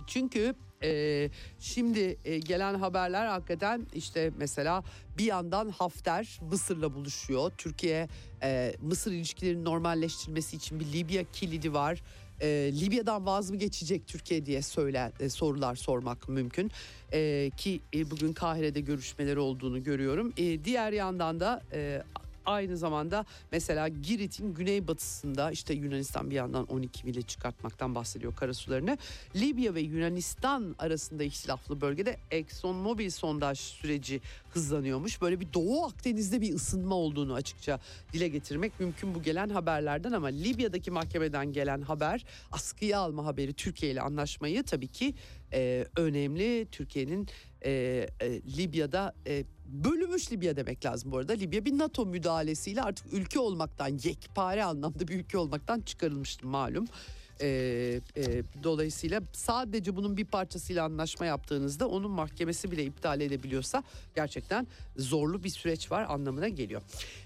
Çünkü e, şimdi e, gelen haberler hakikaten işte mesela bir yandan Hafter Mısır'la buluşuyor. Türkiye e, Mısır ilişkilerinin normalleştirilmesi için bir Libya kilidi var. E, Libya'dan vaz mı geçecek Türkiye diye söylen e, sorular sormak mümkün. E, ki e, bugün Kahire'de görüşmeleri olduğunu görüyorum. E, diğer yandan da e, aynı zamanda mesela Girit'in güneybatısında işte Yunanistan bir yandan 12 mile çıkartmaktan bahsediyor karasularını. Libya ve Yunanistan arasında ihtilaflı bölgede Exxon Mobil sondaj süreci hızlanıyormuş. Böyle bir Doğu Akdeniz'de bir ısınma olduğunu açıkça dile getirmek mümkün bu gelen haberlerden ama Libya'daki mahkemeden gelen haber askıya alma haberi Türkiye ile anlaşmayı tabii ki e, önemli. Türkiye'nin e, e, Libya'da e, bölünmüş Libya demek lazım bu arada. Libya bir NATO müdahalesiyle artık ülke olmaktan yekpare anlamda bir ülke olmaktan çıkarılmıştı malum. E, e, dolayısıyla sadece bunun bir parçasıyla anlaşma yaptığınızda onun mahkemesi bile iptal edebiliyorsa gerçekten zorlu bir süreç var anlamına geliyor.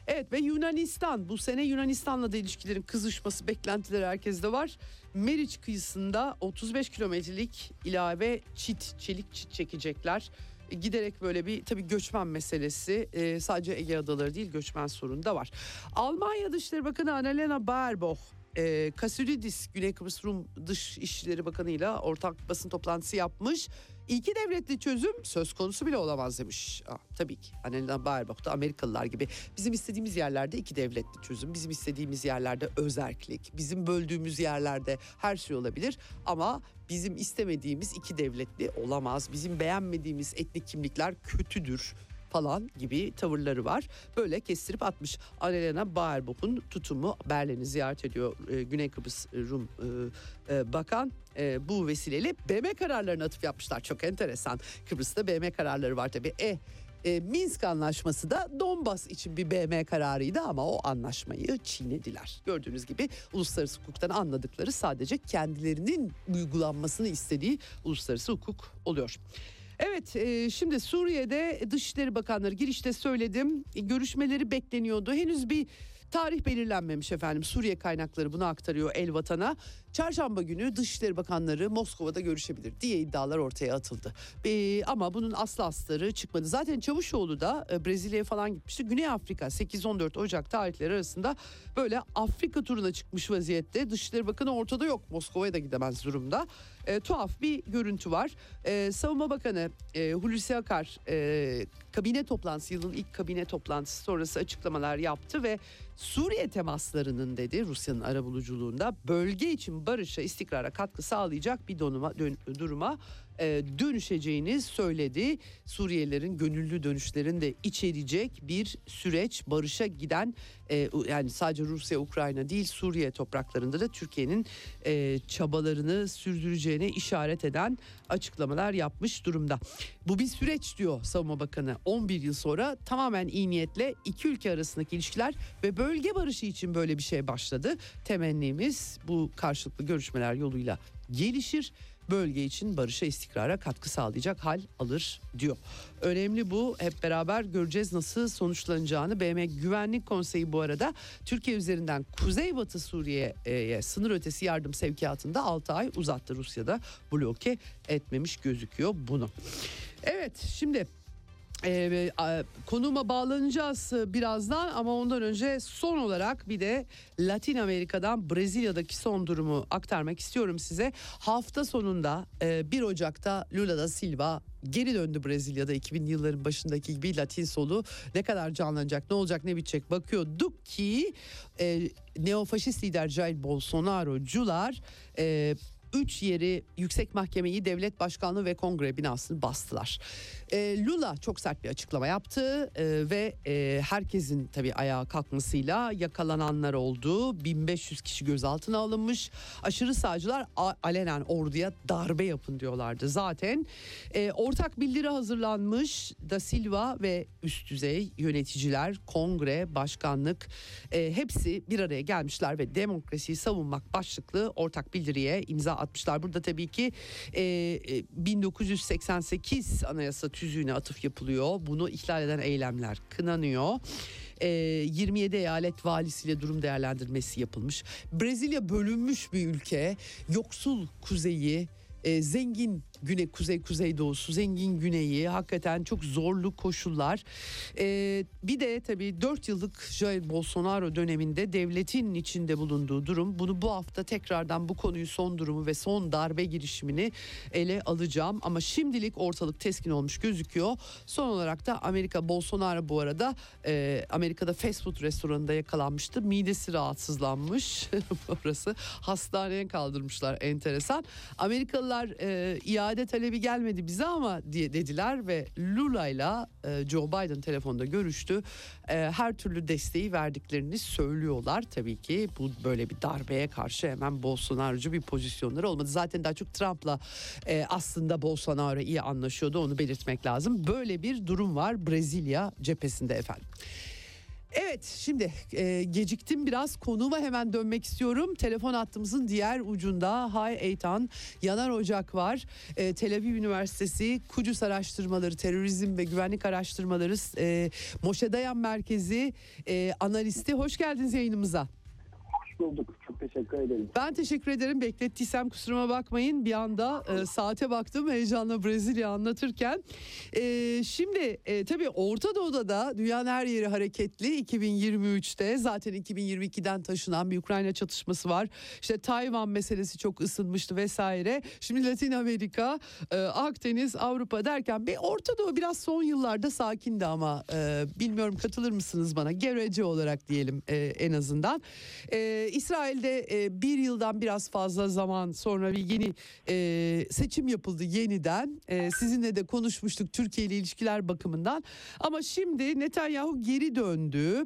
Evet ve Yunanistan bu sene Yunanistan'la da ilişkilerin kızışması beklentileri herkeste var. Meriç kıyısında 35 kilometrelik ilave çit, çelik çit çekecekler giderek böyle bir tabii göçmen meselesi e, sadece Ege Adaları değil göçmen sorunu da var. Almanya Dışişleri Bakanı Annalena Baerbock e, Kasuridis Güney Kıbrıs Rum Dış İşleri Bakanı ile ortak basın toplantısı yapmış. İki devletli çözüm söz konusu bile olamaz demiş. Aa, tabii ki Annalena Baerbock da Amerikalılar gibi bizim istediğimiz yerlerde iki devletli çözüm, bizim istediğimiz yerlerde özerklik, bizim böldüğümüz yerlerde her şey olabilir ama bizim istemediğimiz iki devletli olamaz. Bizim beğenmediğimiz etnik kimlikler kötüdür falan gibi tavırları var. Böyle kestirip atmış. Annalena Baerbock'un tutumu Berlin'i ziyaret ediyor e, Güney Kıbrıs Rum e, e, Bakan. E, bu vesileyle BM kararlarına atıf yapmışlar. Çok enteresan. Kıbrıs'ta BM kararları var tabii. E e, Minsk anlaşması da Donbas için bir BM kararıydı ama o anlaşmayı çiğnediler. Gördüğünüz gibi uluslararası hukuktan anladıkları sadece kendilerinin uygulanmasını istediği uluslararası hukuk oluyor. Evet e, şimdi Suriye'de Dışişleri Bakanları girişte söyledim e, görüşmeleri bekleniyordu. Henüz bir tarih belirlenmemiş efendim Suriye kaynakları bunu aktarıyor El Vatan'a. Çarşamba günü Dışişleri Bakanları Moskova'da görüşebilir diye iddialar ortaya atıldı. E, ama bunun aslı astarı çıkmadı. Zaten Çavuşoğlu da e, Brezilya'ya falan gitmişti. Güney Afrika 8-14 Ocak tarihleri arasında böyle Afrika turuna çıkmış vaziyette. Dışişleri Bakanı ortada yok. Moskova'ya da gidemez durumda. E, tuhaf bir görüntü var. E, Savunma Bakanı e, Hulusi Akar e, kabine toplantısı yılın ilk kabine toplantısı sonrası açıklamalar yaptı ve Suriye temaslarının dedi Rusya'nın arabuluculuğunda bölge için barışa istikrara katkı sağlayacak bir donuma, dön, duruma e, dönüşeceğini söyledi. Suriyelilerin gönüllü dönüşlerini de içerecek bir süreç barışa giden e, yani sadece Rusya Ukrayna değil Suriye topraklarında da Türkiye'nin e, çabalarını sürdüreceğine işaret eden açıklamalar yapmış durumda. Bu bir süreç diyor Savunma Bakanı. 11 yıl sonra tamamen iyi niyetle iki ülke arasındaki ilişkiler ve bölge barışı için böyle bir şey başladı. Temennimiz bu karşılıklı görüşmeler yoluyla gelişir bölge için barışa istikrara katkı sağlayacak hal alır diyor. Önemli bu hep beraber göreceğiz nasıl sonuçlanacağını. BM Güvenlik Konseyi bu arada Türkiye üzerinden Kuzeybatı Suriye'ye sınır ötesi yardım sevkiyatında 6 ay uzattı Rusya'da bloke etmemiş gözüküyor bunu. Evet şimdi ee, konuma bağlanacağız birazdan ama ondan önce son olarak bir de Latin Amerika'dan Brezilya'daki son durumu aktarmak istiyorum size. Hafta sonunda 1 Ocak'ta Lula da Silva geri döndü Brezilya'da 2000'li yılların başındaki gibi Latin solu ne kadar canlanacak ne olacak ne bitecek bakıyorduk ki e, neofaşist lider Jair Bolsonaro'cular e, 3 yeri yüksek mahkemeyi devlet başkanlığı ve kongre binasını bastılar. E, Lula çok sert bir açıklama yaptı e, ve e, herkesin tabii ayağa kalkmasıyla yakalananlar oldu. 1500 kişi gözaltına alınmış. Aşırı sağcılar alenen orduya darbe yapın diyorlardı. Zaten e, ortak bildiri hazırlanmış. Da Silva ve üst düzey yöneticiler, kongre, başkanlık e, hepsi bir araya gelmişler ve demokrasiyi savunmak başlıklı ortak bildiriye imza atmışlar. Burada tabii ki e, 1988 Anayasa tüzüğüne atıf yapılıyor. Bunu ihlal eden eylemler kınanıyor. 27 eyalet valisiyle durum değerlendirmesi yapılmış. Brezilya bölünmüş bir ülke. Yoksul kuzeyi, zengin güney kuzey kuzey doğusu zengin güneyi hakikaten çok zorlu koşullar. Ee, bir de tabii 4 yıllık Jair Bolsonaro döneminde devletin içinde bulunduğu durum. Bunu bu hafta tekrardan bu konuyu son durumu ve son darbe girişimini ele alacağım. Ama şimdilik ortalık teskin olmuş gözüküyor. Son olarak da Amerika Bolsonaro bu arada e, Amerika'da fast food restoranında yakalanmıştı. Midesi rahatsızlanmış. [LAUGHS] Orası hastaneye kaldırmışlar enteresan. Amerikalılar e, iade talebi gelmedi bize ama diye dediler ve Lula ile Joe Biden telefonda görüştü. E, her türlü desteği verdiklerini söylüyorlar. Tabii ki bu böyle bir darbeye karşı hemen Bolsonaro'cu bir pozisyonları olmadı. Zaten daha çok Trump'la e, aslında Bolsonaro iyi anlaşıyordu onu belirtmek lazım. Böyle bir durum var Brezilya cephesinde efendim. Evet şimdi e, geciktim biraz konuma hemen dönmek istiyorum. Telefon hattımızın diğer ucunda Hay Eytan Yanar Ocak var. E, Tel Aviv Üniversitesi Kudüs Araştırmaları Terörizm ve Güvenlik Araştırmaları e, Moşe Dayan Merkezi e, analisti. Hoş geldiniz yayınımıza. Bulduk. Çok teşekkür ederim. Ben teşekkür ederim. Beklettiysem kusuruma bakmayın. Bir anda e, saate baktım heyecanla Brezilya anlatırken. E, şimdi e, tabii Orta Doğu'da da dünyanın her yeri hareketli. 2023'te zaten 2022'den taşınan bir Ukrayna çatışması var. İşte Tayvan meselesi çok ısınmıştı vesaire. Şimdi Latin Amerika, e, Akdeniz, Avrupa derken bir Orta Doğu biraz son yıllarda sakindi ama e, bilmiyorum katılır mısınız bana? Gerece olarak diyelim e, en azından. E, İsrail'de e, bir yıldan biraz fazla zaman sonra bir yeni e, seçim yapıldı yeniden. E, sizinle de konuşmuştuk Türkiye ile ilişkiler bakımından. Ama şimdi Netanyahu geri döndü.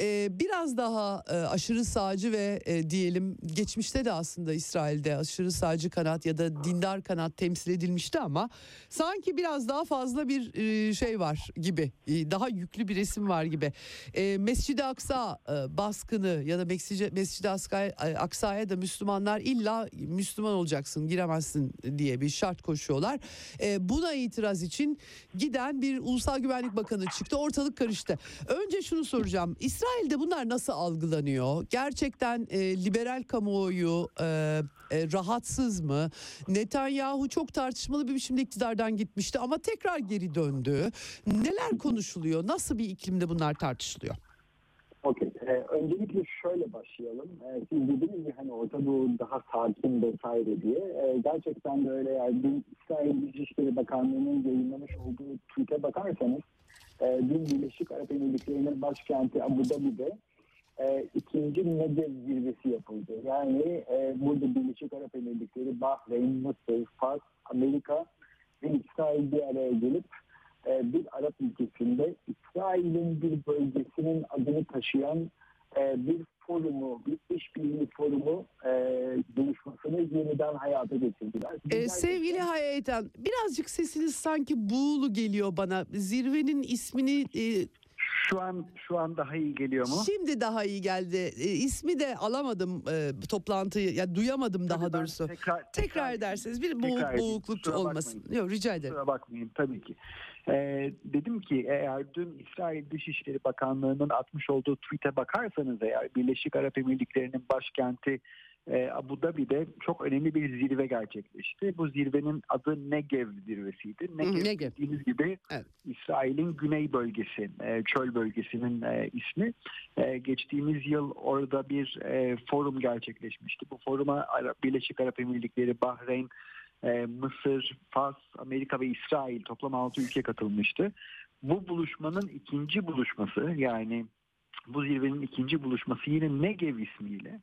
E, biraz daha e, aşırı sağcı ve e, diyelim geçmişte de aslında İsrail'de aşırı sağcı kanat ya da dindar kanat temsil edilmişti ama sanki biraz daha fazla bir e, şey var gibi. E, daha yüklü bir resim var gibi. E, Mescid-i Aksa e, baskını ya da Mescid-i Mescid Aksa'ya da Müslümanlar illa Müslüman olacaksın giremezsin diye bir şart koşuyorlar. E, buna itiraz için giden bir Ulusal Güvenlik Bakanı çıktı ortalık karıştı. Önce şunu soracağım İsrail'de bunlar nasıl algılanıyor? Gerçekten e, liberal kamuoyu e, e, rahatsız mı? Netanyahu çok tartışmalı bir biçimde iktidardan gitmişti ama tekrar geri döndü. Neler konuşuluyor? Nasıl bir iklimde bunlar tartışılıyor? Okey. Ee, öncelikle şöyle başlayalım. Ee, siz dediniz gibi hani Orta Doğu daha sakin vesaire diye. Ee, gerçekten de öyle yani dün İsrail Dışişleri Bakanlığı'nın yayınlamış olduğu tweet'e bakarsanız e, dün Birleşik Arap Emirlikleri'nin başkenti Abu Dhabi'de e, ikinci Negev zirvesi yapıldı. Yani e, burada Birleşik Arap Emirlikleri, Bahreyn, Mısır, Fas, Amerika ve İsrail bir araya gelip e, bir Arap ülkesinde İsrail'in bir bölgesinin adını taşıyan e, bir forumu, bir işbirliği forumu e, buluşmasını yeniden hayata geçirdiler. Ee, sevgili Hayetan birazcık sesiniz sanki buğulu geliyor bana. Zirvenin ismini e, Şu an şu an daha iyi geliyor mu? şimdi daha iyi geldi. E, ismi de alamadım e, toplantıyı ya duyamadım daha Tabii ben doğrusu. Tekrar, Tekrar ederseniz bir boğuk, tekrar boğukluk Kusura olmasın. bakmayın. Yok rica ederim. Kusura bakmayın tabii ki. Ee, dedim ki eğer dün İsrail Dışişleri Bakanlığı'nın atmış olduğu tweet'e bakarsanız eğer Birleşik Arap Emirlikleri'nin başkenti e, Abu Dhabi'de çok önemli bir zirve gerçekleşti. Bu zirvenin adı Negev zirvesiydi. Negev, Negev. bildiğiniz gibi Evet. İsrail'in güney bölgesi, e, çöl bölgesinin e, ismi. E, geçtiğimiz yıl orada bir e, forum gerçekleşmişti. Bu foruma Birleşik Arap Emirlikleri, Bahreyn, e, Mısır, Fas, Amerika ve İsrail toplam 6 ülke katılmıştı. Bu buluşmanın ikinci buluşması yani bu zirvenin ikinci buluşması yine Negev ismiyle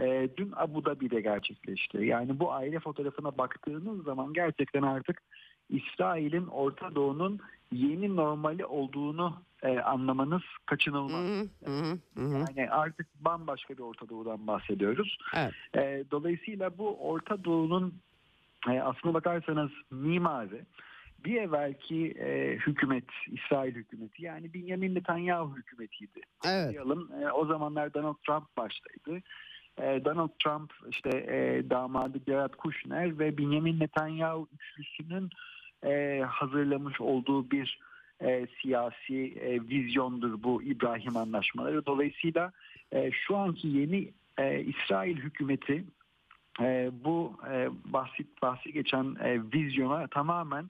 e, dün Abu Dhabi'de gerçekleşti. Yani bu aile fotoğrafına baktığınız zaman gerçekten artık İsrail'in Orta Doğu'nun yeni normali olduğunu e, anlamanız kaçınılmaz. Hı hı, hı hı, hı. Yani artık bambaşka bir Orta Doğu'dan bahsediyoruz. Evet. E, dolayısıyla bu Orta Doğu'nun e, aslına bakarsanız mimarı bir evvelki e, hükümet, İsrail hükümeti yani Benjamin Netanyahu hükümetiydi. Evet. Hatırlayalım, e, o zamanlar Donald Trump baştaydı. E, Donald Trump işte e, damadı Jared Kushner ve Benjamin Netanyahu üçlüsünün e, hazırlamış olduğu bir e, siyasi e, vizyondur bu İbrahim anlaşmaları. Dolayısıyla e, şu anki yeni e, İsrail hükümeti e, bu e, bahsi, bahsi geçen e, vizyona tamamen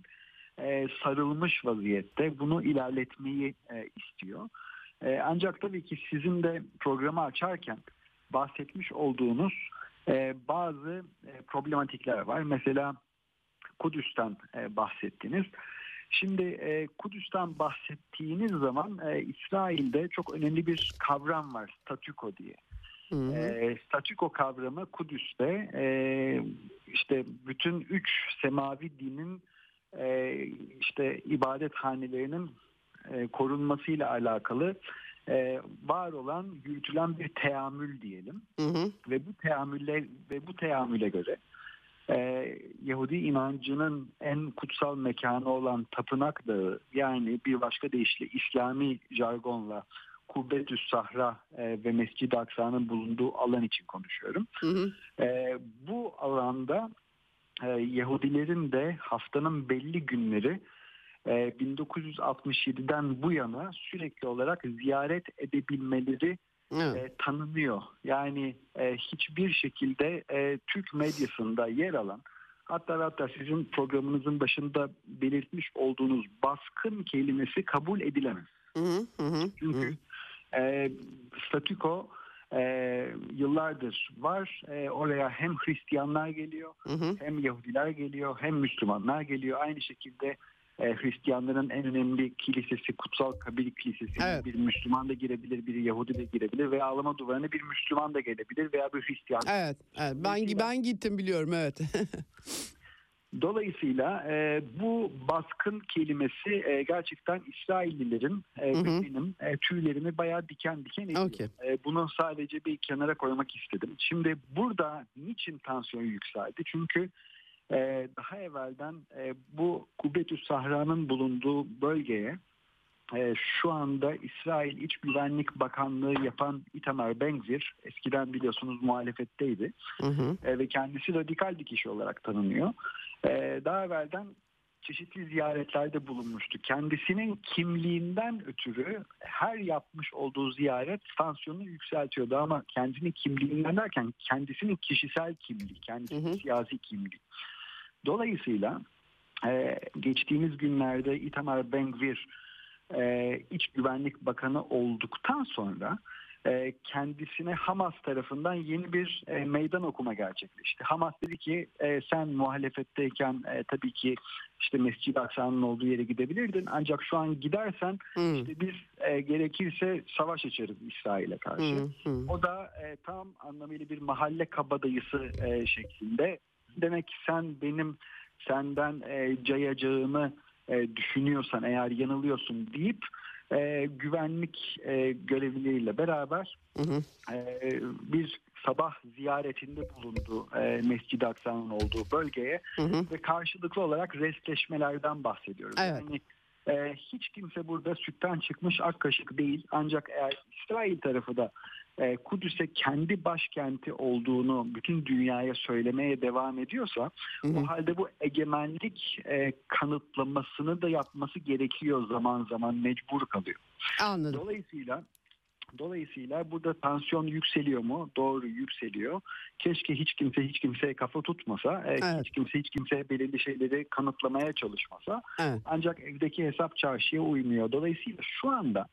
e, sarılmış vaziyette. Bunu ilerletmeyi e, istiyor. E, ancak tabii ki sizin de programı açarken bahsetmiş olduğunuz e, bazı e, problematikler var. Mesela Kudüs'ten e, bahsettiniz. Şimdi e, Kudüs'ten bahsettiğiniz zaman e, İsrail'de çok önemli bir kavram var, statüko diye. Hı hı. E, statüko kavramı Kudüs'te e, işte bütün üç semavi dinin e, işte ibadethanelerinin e, korunmasıyla alakalı e, var olan yürütülen bir teamül diyelim Hı hı. ve bu teamülle ve bu teamüle göre e, Yahudi inancının en kutsal mekanı olan Tapınak Dağı yani bir başka deyişle İslami jargonla Kubbetüs Sahra e, ve Mescid-i Aksa'nın bulunduğu alan için konuşuyorum. Hı hı. E, bu alanda e, Yahudilerin de haftanın belli günleri 1967'den bu yana sürekli olarak ziyaret edebilmeleri Evet. e, tanınıyor. Yani e, hiçbir şekilde e, Türk medyasında yer alan hatta hatta sizin programınızın başında belirtmiş olduğunuz baskın kelimesi kabul edilemez. Hı hı, Çünkü e, statüko e, yıllardır var. E, oraya hem Hristiyanlar geliyor hı hı. hem Yahudiler geliyor hem Müslümanlar geliyor. Aynı şekilde e, Hristiyanların en önemli kilisesi Kutsal Kabir Kilisesi Evet. bir Müslüman da girebilir, bir Yahudi de girebilir veya ağlama duvarına bir Müslüman da gelebilir veya bir Hristiyan. Evet, evet. Ben ben gittim biliyorum evet. [LAUGHS] Dolayısıyla e, bu baskın kelimesi e, gerçekten İsraillilerin e, Hı hı. benim e, tüylerimi bayağı diken diken ediyor. Okey. E, bunu sadece bir kenara koymak istedim. Şimdi burada niçin tansiyon yükseldi? Çünkü e, daha evvelden e, bu Kubbetüs Sahra'nın bulunduğu bölgeye e, şu anda İsrail İç Güvenlik Bakanlığı yapan Itamar Ben-Gvir eskiden biliyorsunuz muhalefetteydi Hı hı. e, ve kendisi radikal bir kişi olarak tanınıyor. E, daha evvelden çeşitli ziyaretlerde bulunmuştu. Kendisinin kimliğinden ötürü her yapmış olduğu ziyaret tansiyonu yükseltiyordu ama kendisinin kimliğinden derken kendisinin kişisel kimliği, kendisinin Hı hı. siyasi kimliği. Dolayısıyla e, geçtiğimiz günlerde Itamar Ben-Gvir e, İç Güvenlik Bakanı olduktan sonra e, kendisine Hamas tarafından yeni bir e, meydan okuma gerçekleşti. Hamas dedi ki e, sen muhalefetteyken e, tabii ki işte Mescid-i Aksa'nın olduğu yere gidebilirdin ancak şu an gidersen Hı. işte biz e, gerekirse savaş açarız İsrail'e karşı. Hı hı. O da e, tam anlamıyla bir mahalle kabadayısı e, şeklinde. Demek ki sen benim senden e, cayacağını e, düşünüyorsan eğer yanılıyorsun deyip e, güvenlik e, görevlileriyle beraber Hı hı. e, bir sabah ziyaretinde bulundu e, Mescid-i Aksa'nın olduğu bölgeye Hı hı. ve karşılıklı olarak restleşmelerden bahsediyoruz. Evet. Yani e, hiç kimse burada sütten çıkmış ak kaşık değil ancak eğer İsrail tarafı da Kudüs'e kendi başkenti olduğunu bütün dünyaya söylemeye devam ediyorsa Hı hı. o halde bu egemenlik e, kanıtlamasını da yapması gerekiyor zaman zaman mecbur kalıyor. Anladım. Dolayısıyla Dolayısıyla burada tansiyon yükseliyor mu? Doğru yükseliyor. Keşke hiç kimse hiç kimseye kafa tutmasa, e, Evet. hiç kimse hiç kimseye belirli şeyleri kanıtlamaya çalışmasa. Evet. Ancak evdeki hesap çarşıya uymuyor. Dolayısıyla şu anda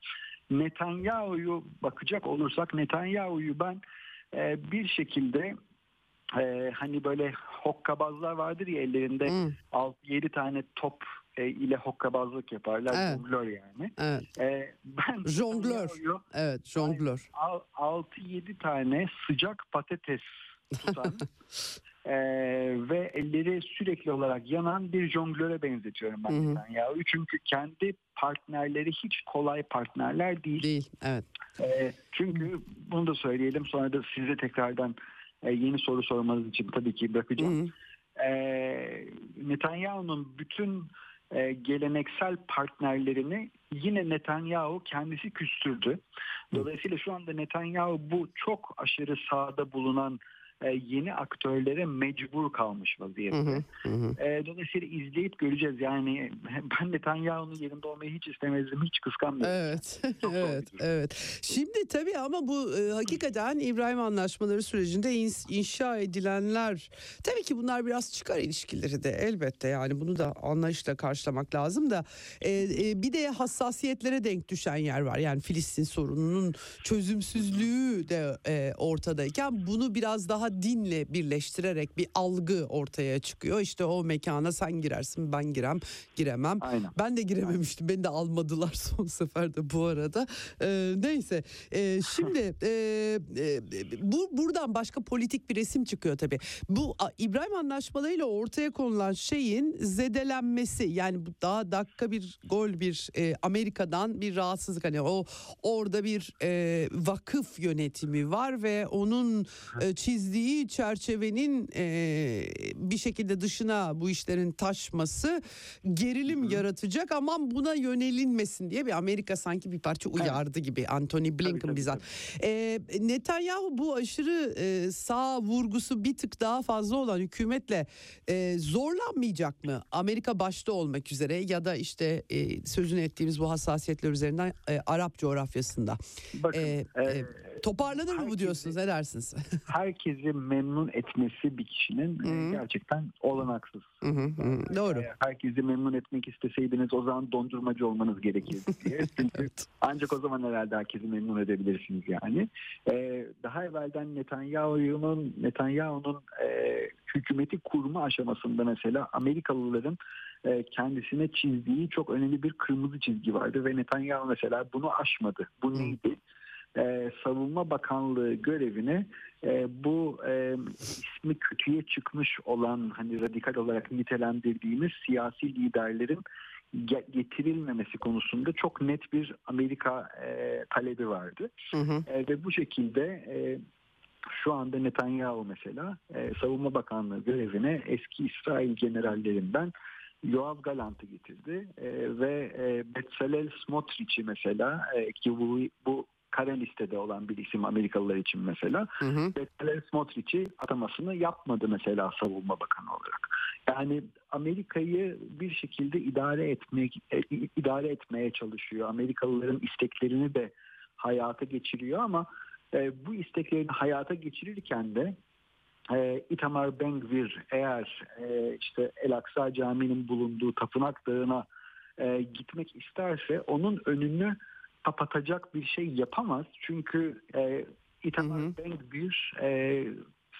Netanyahu'yu bakacak olursak Netanyahu'yu ben e, bir şekilde e, hani böyle hokkabazlar vardır ya ellerinde Hı. 6-7 tane top e, ile hokkabazlık yaparlar. Evet. Jonglör yani. Evet. E, ben [LAUGHS] Jonglör. Evet. Jonglör. al- 6-7 tane sıcak patates tutan [LAUGHS] e, ve elleri sürekli olarak yanan bir jonglöre benzetiyorum ben Hı hı. Netanyahu'yu. Çünkü kendi partnerleri hiç kolay partnerler değil. Değil. Evet. E, çünkü bunu da söyleyelim sonra da size tekrardan e, yeni soru sormanız için tabii ki Hı bırakacağım. hı. E, Netanyahu'nun bütün e, geleneksel partnerlerini yine Netanyahu kendisi küstürdü. Dolayısıyla şu anda Netanyahu bu çok aşırı sağda bulunan yeni aktörlere mecbur kalmış vaziyette. hı. Hı hı. E, dolayısıyla izleyip göreceğiz. Yani [LAUGHS] ben Netanyahu'nun yerinde olmayı hiç istemezdim, hiç kıskanmıyorum. Evet, Çok evet, evet. Şimdi tabii ama bu e, hakikaten İbrahim Anlaşmaları sürecinde ins- inşa edilenler, tabii ki bunlar biraz çıkar ilişkileri de elbette yani bunu da anlayışla karşılamak lazım da e, e, bir de hassasiyetlere denk düşen yer var. Yani Filistin sorununun çözümsüzlüğü de e, ortadayken bunu biraz daha dinle birleştirerek bir algı ortaya çıkıyor. İşte o mekana sen girersin, ben girem, giremem. Aynen. Ben de girememiştim. Beni de almadılar [LAUGHS] son seferde bu arada. Ee, neyse. Ee, şimdi [LAUGHS] e, e, bu buradan başka politik bir resim çıkıyor tabii. Bu İbrahim Anlaşmalarıyla ortaya konulan şeyin zedelenmesi yani bu daha dakika bir gol bir e, Amerika'dan bir rahatsızlık hani o orada bir e, vakıf yönetimi var ve onun e, çizdiği çerçevenin e, bir şekilde dışına bu işlerin taşması gerilim yaratacak aman buna yönelinmesin diye bir Amerika sanki bir parça uyardı gibi Anthony Blinken tabii, bizzat. E, Netanyahu bu aşırı e, sağ vurgusu bir tık daha fazla olan hükümetle e, zorlanmayacak mı? Amerika başta olmak üzere ya da işte e, sözünü ettiğimiz bu hassasiyetler üzerinden e, Arap coğrafyasında. Bakın, e, e, toparlanır mı bu diyorsunuz? Ne dersiniz? [LAUGHS] herkesi memnun etmesi bir kişinin e, Hı. gerçekten olanaksız. Hı hı hı, Doğru. Eğer herkesi memnun etmek isteseydiniz o zaman dondurmacı olmanız gerekirdi [LAUGHS] diye. Çünkü ancak o zaman herhalde herkesi memnun edebilirsiniz yani. Ee, daha evvelden Netanyahu'nun Netanyahu'nun e, hükümeti kurma aşamasında mesela Amerikalıların e, kendisine çizdiği çok önemli bir kırmızı çizgi vardı ve Netanyahu mesela bunu aşmadı. Bu neydi? Ee, Savunma Bakanlığı görevine e, bu e, ismi kötüye çıkmış olan hani radikal olarak nitelendirdiğimiz siyasi liderlerin ge- getirilmemesi konusunda çok net bir Amerika e, talebi vardı. Hı hı. E, ve bu şekilde e, şu anda Netanyahu mesela e, Savunma Bakanlığı görevine eski İsrail generallerinden Yoav Galant'ı getirdi E, ve e, Bezalel Smotrich'i mesela e, ki bu, bu kara listede olan bir isim Amerikalılar için mesela Hı hı. Bezalel Smotrich'i atamasını yapmadı mesela Savunma Bakanı olarak. Yani Amerika'yı bir şekilde idare etmek e, idare etmeye çalışıyor. Amerikalıların isteklerini de hayata geçiriyor ama e, bu isteklerini hayata geçirirken de e, Itamar Ben-Gvir eğer e, işte El Aksa Camii'nin bulunduğu Tapınak Dağı'na e, gitmek isterse onun önünü kapatacak bir şey yapamaz. Çünkü e, Itamar hı. Ben-Gvir e,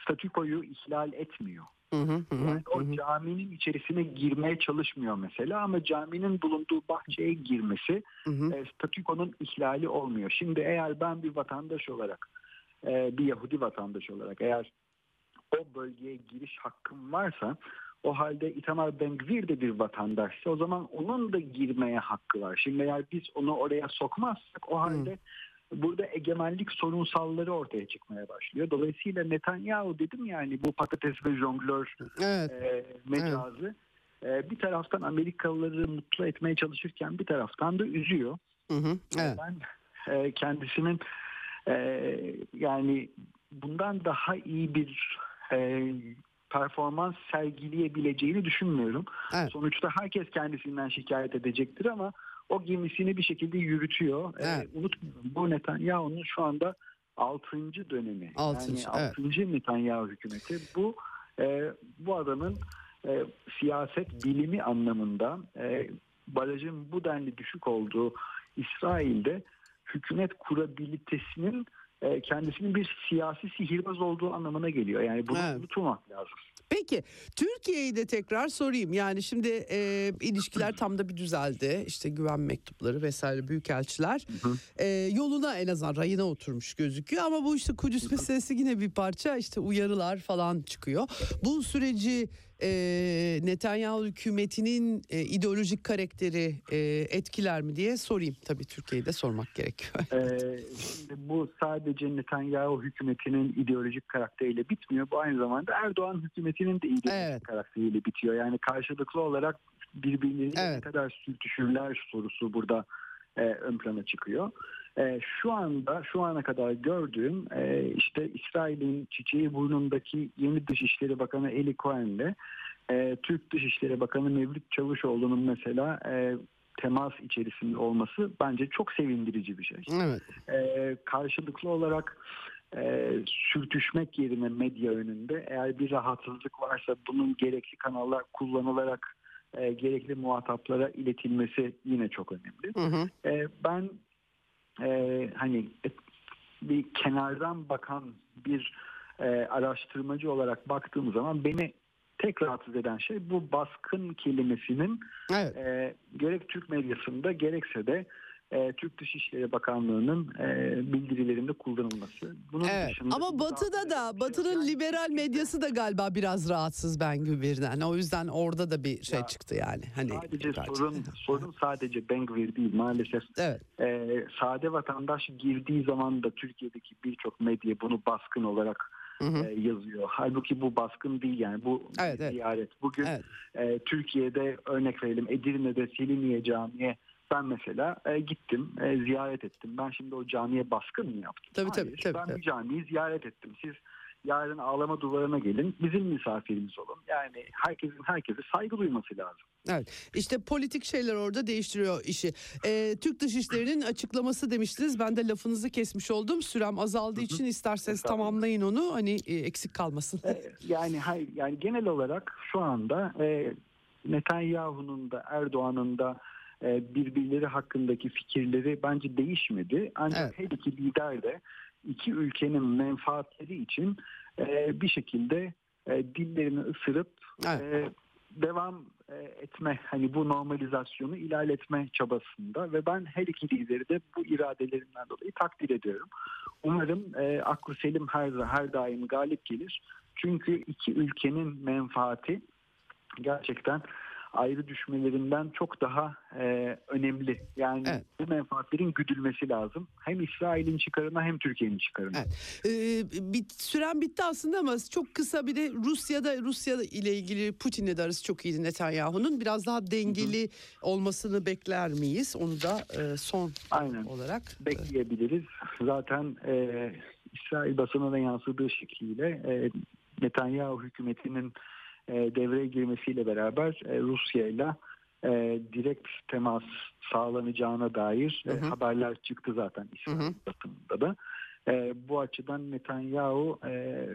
statükoyu ihlal etmiyor. Hı hı hı hı Yani o caminin içerisine girmeye çalışmıyor mesela ama caminin bulunduğu bahçeye girmesi Hı hı. e, statükonun ihlali olmuyor. Şimdi eğer ben bir vatandaş olarak, e, bir Yahudi vatandaş olarak eğer o bölgeye giriş hakkım varsa O halde Itamar Ben-Gvir de bir vatandaşsa o zaman onun da girmeye hakkı var. Şimdi eğer biz onu oraya sokmazsak o halde burada egemenlik sorunsalları ortaya çıkmaya başlıyor. Dolayısıyla Netanyahu dedim yani bu patates ve jonglör Evet. e, mecazı e, bir taraftan Amerikalıları mutlu etmeye çalışırken bir taraftan da üzüyor. Hı hı. Evet. Ben e, kendisinin e, yani bundan daha iyi bir e, performans sergileyebileceğini düşünmüyorum. Evet. Sonuçta herkes kendisinden şikayet edecektir ama o gemisini bir şekilde yürütüyor. E, Evet. unutmayalım bu Netanyahu'nun şu anda 6. dönemi. Altıncı, yani 6. Netanyahu hükümeti. Bu e, bu adamın e, siyaset bilimi anlamında e, barajın bu denli düşük olduğu İsrail'de hükümet kurabilitesinin e, kendisinin bir siyasi sihirbaz olduğu anlamına geliyor. Yani bunu Evet. unutmamak lazım. Peki Türkiye'yi de tekrar sorayım. Yani şimdi e, ilişkiler tam da bir düzeldi. İşte güven mektupları vesaire büyükelçiler e, yoluna en azından rayına oturmuş gözüküyor. Ama bu işte Kudüs meselesi yine bir parça işte uyarılar falan çıkıyor. Bu süreci e, Netanyahu hükümetinin e, ideolojik karakteri e, etkiler mi diye sorayım. Tabii Türkiye'yi de sormak gerekiyor. [LAUGHS] Ee, şimdi bu sadece Netanyahu hükümetinin ideolojik karakteriyle bitmiyor. Bu aynı zamanda Erdoğan hükümetinin de ideolojik Evet. karakteriyle bitiyor. Yani karşılıklı olarak birbirleriyle Evet. ne kadar sürtüşürler sorusu burada e, ön plana çıkıyor. E, şu anda şu ana kadar gördüğüm e, işte İsrail'in çiçeği burnundaki yeni Dışişleri Bakanı Eli Cohen'le e, Türk Dışişleri Bakanı Mevlüt Çavuşoğlu'nun mesela e, temas içerisinde olması bence çok sevindirici bir şey. Evet. Ee, karşılıklı olarak e, sürtüşmek yerine medya önünde eğer bir rahatsızlık varsa bunun gerekli kanallar kullanılarak e, gerekli muhataplara iletilmesi yine çok önemli. Hı hı. E, ben e, hani bir kenardan bakan bir e, araştırmacı olarak baktığım zaman beni tek rahatsız eden şey bu baskın kelimesinin Evet. e, gerek Türk medyasında gerekse de e, Türk Dışişleri Bakanlığı'nın e, bildirilerinde kullanılması. Bunun Evet. dışında Ama Batı'da da Batı'nın Yani liberal medyası da galiba biraz rahatsız ben birden. O yüzden orada da bir şey Ya, çıktı yani. Hani sadece sorun sorun sadece Bengvir değil maalesef. Evet. E, sade vatandaş girdiği zaman da Türkiye'deki birçok medya bunu baskın olarak Hı hı. e, yazıyor. Halbuki bu baskın değil yani bu Evet, bir evet. ziyaret. Bugün Evet. e, Türkiye'de örnek verelim Edirne'de Selimiye Camii'ye ben mesela e, gittim e, ziyaret ettim. Ben şimdi o camiye baskın mı yaptım? Tabii, Hayır, tabii, tabii, Ben bir camiyi ziyaret ettim. Siz yarın ağlama duvarına gelin bizim misafirimiz olun. Yani herkesin herkese saygı duyması lazım. Evet. İşte politik şeyler orada değiştiriyor işi. Ee, Türk Dışişleri'nin açıklaması demiştiniz. Ben de lafınızı kesmiş oldum. Sürem azaldığı için isterseniz tamamlayın onu. Hani e, eksik kalmasın. E, yani hayır, yani genel olarak şu anda e, Netanyahu'nun da Erdoğan'ın da birbirleri hakkındaki fikirleri bence değişmedi. Ancak Evet. her iki lider de iki ülkenin menfaatleri için e, bir şekilde e, dillerini ısırıp Evet. e, devam e, etme hani bu normalizasyonu ilerletme çabasında ve ben her iki lideri de bu iradelerinden dolayı takdir ediyorum. Umarım e, aklı selim her her daim galip gelir. Çünkü iki ülkenin menfaati gerçekten ayrı düşmelerinden çok daha e, önemli. Yani Evet. bu menfaatlerin güdülmesi lazım. Hem İsrail'in çıkarına hem Türkiye'nin çıkarına. Evet. Ee, bit, süren bitti aslında ama çok kısa bir de Rusya'da Rusya ile ilgili Putin'le de arası çok iyiydi Netanyahu'nun. Biraz daha dengeli olmasını bekler miyiz? Onu da e, son Aynen. olarak. bekleyebiliriz. Zaten e, İsrail basınına yansıdığı şekliyle e, Netanyahu hükümetinin e, devreye girmesiyle beraber e, Rusya ile e, direkt temas sağlanacağına dair e, Hı hı. haberler çıktı zaten İsrail basınında da. E, bu açıdan Netanyahu e,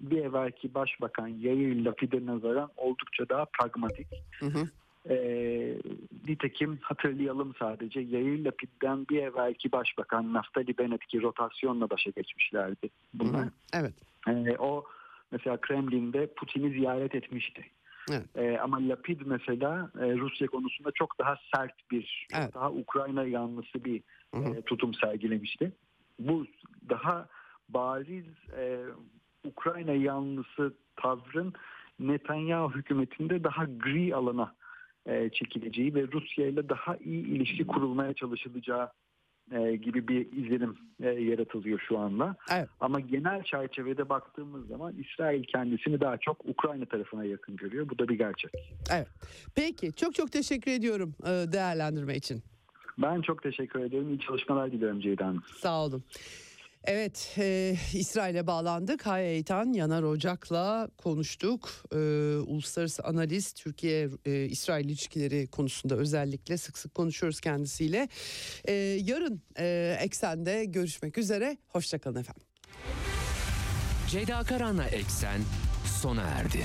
bir evvelki başbakan Yair Lapid'e nazaran oldukça daha pragmatik. Hı hı. E, nitekim hatırlayalım sadece Yair Lapid'den bir evvelki başbakan Naftali Bennett ki rotasyonla başa geçmişlerdi Hı bunlar. hı. Evet. E, o mesela Kremlin'de Putin'i ziyaret etmişti. Evet. E, ama Lapid mesela e, Rusya konusunda çok daha sert bir, çok Evet. daha Ukrayna yanlısı bir Hı hı. e, tutum sergilemişti. Bu daha bariz e, Ukrayna yanlısı tavrın Netanyahu hükümetinde daha gri alana e, çekileceği ve Rusya ile daha iyi ilişki kurulmaya çalışılacağı e, gibi bir izlenim e, yaratılıyor şu anda. Evet. Ama genel çerçevede baktığımız zaman İsrail kendisini daha çok Ukrayna tarafına yakın görüyor. Bu da bir gerçek. Evet. Peki çok çok teşekkür ediyorum e, değerlendirme için. Ben çok teşekkür ederim. İyi çalışmalar diliyorum Ceyda Hanım. Sağ olun. Evet, e, İsrail'e bağlandık. Hay Eytan Yanar Ocak'la konuştuk. E, uluslararası analiz Türkiye-İsrail ilişkileri konusunda özellikle sık sık konuşuyoruz kendisiyle. E, yarın e, Eksen'de görüşmek üzere. Hoşçakalın efendim. Ceyda Karan'la Eksen sona erdi.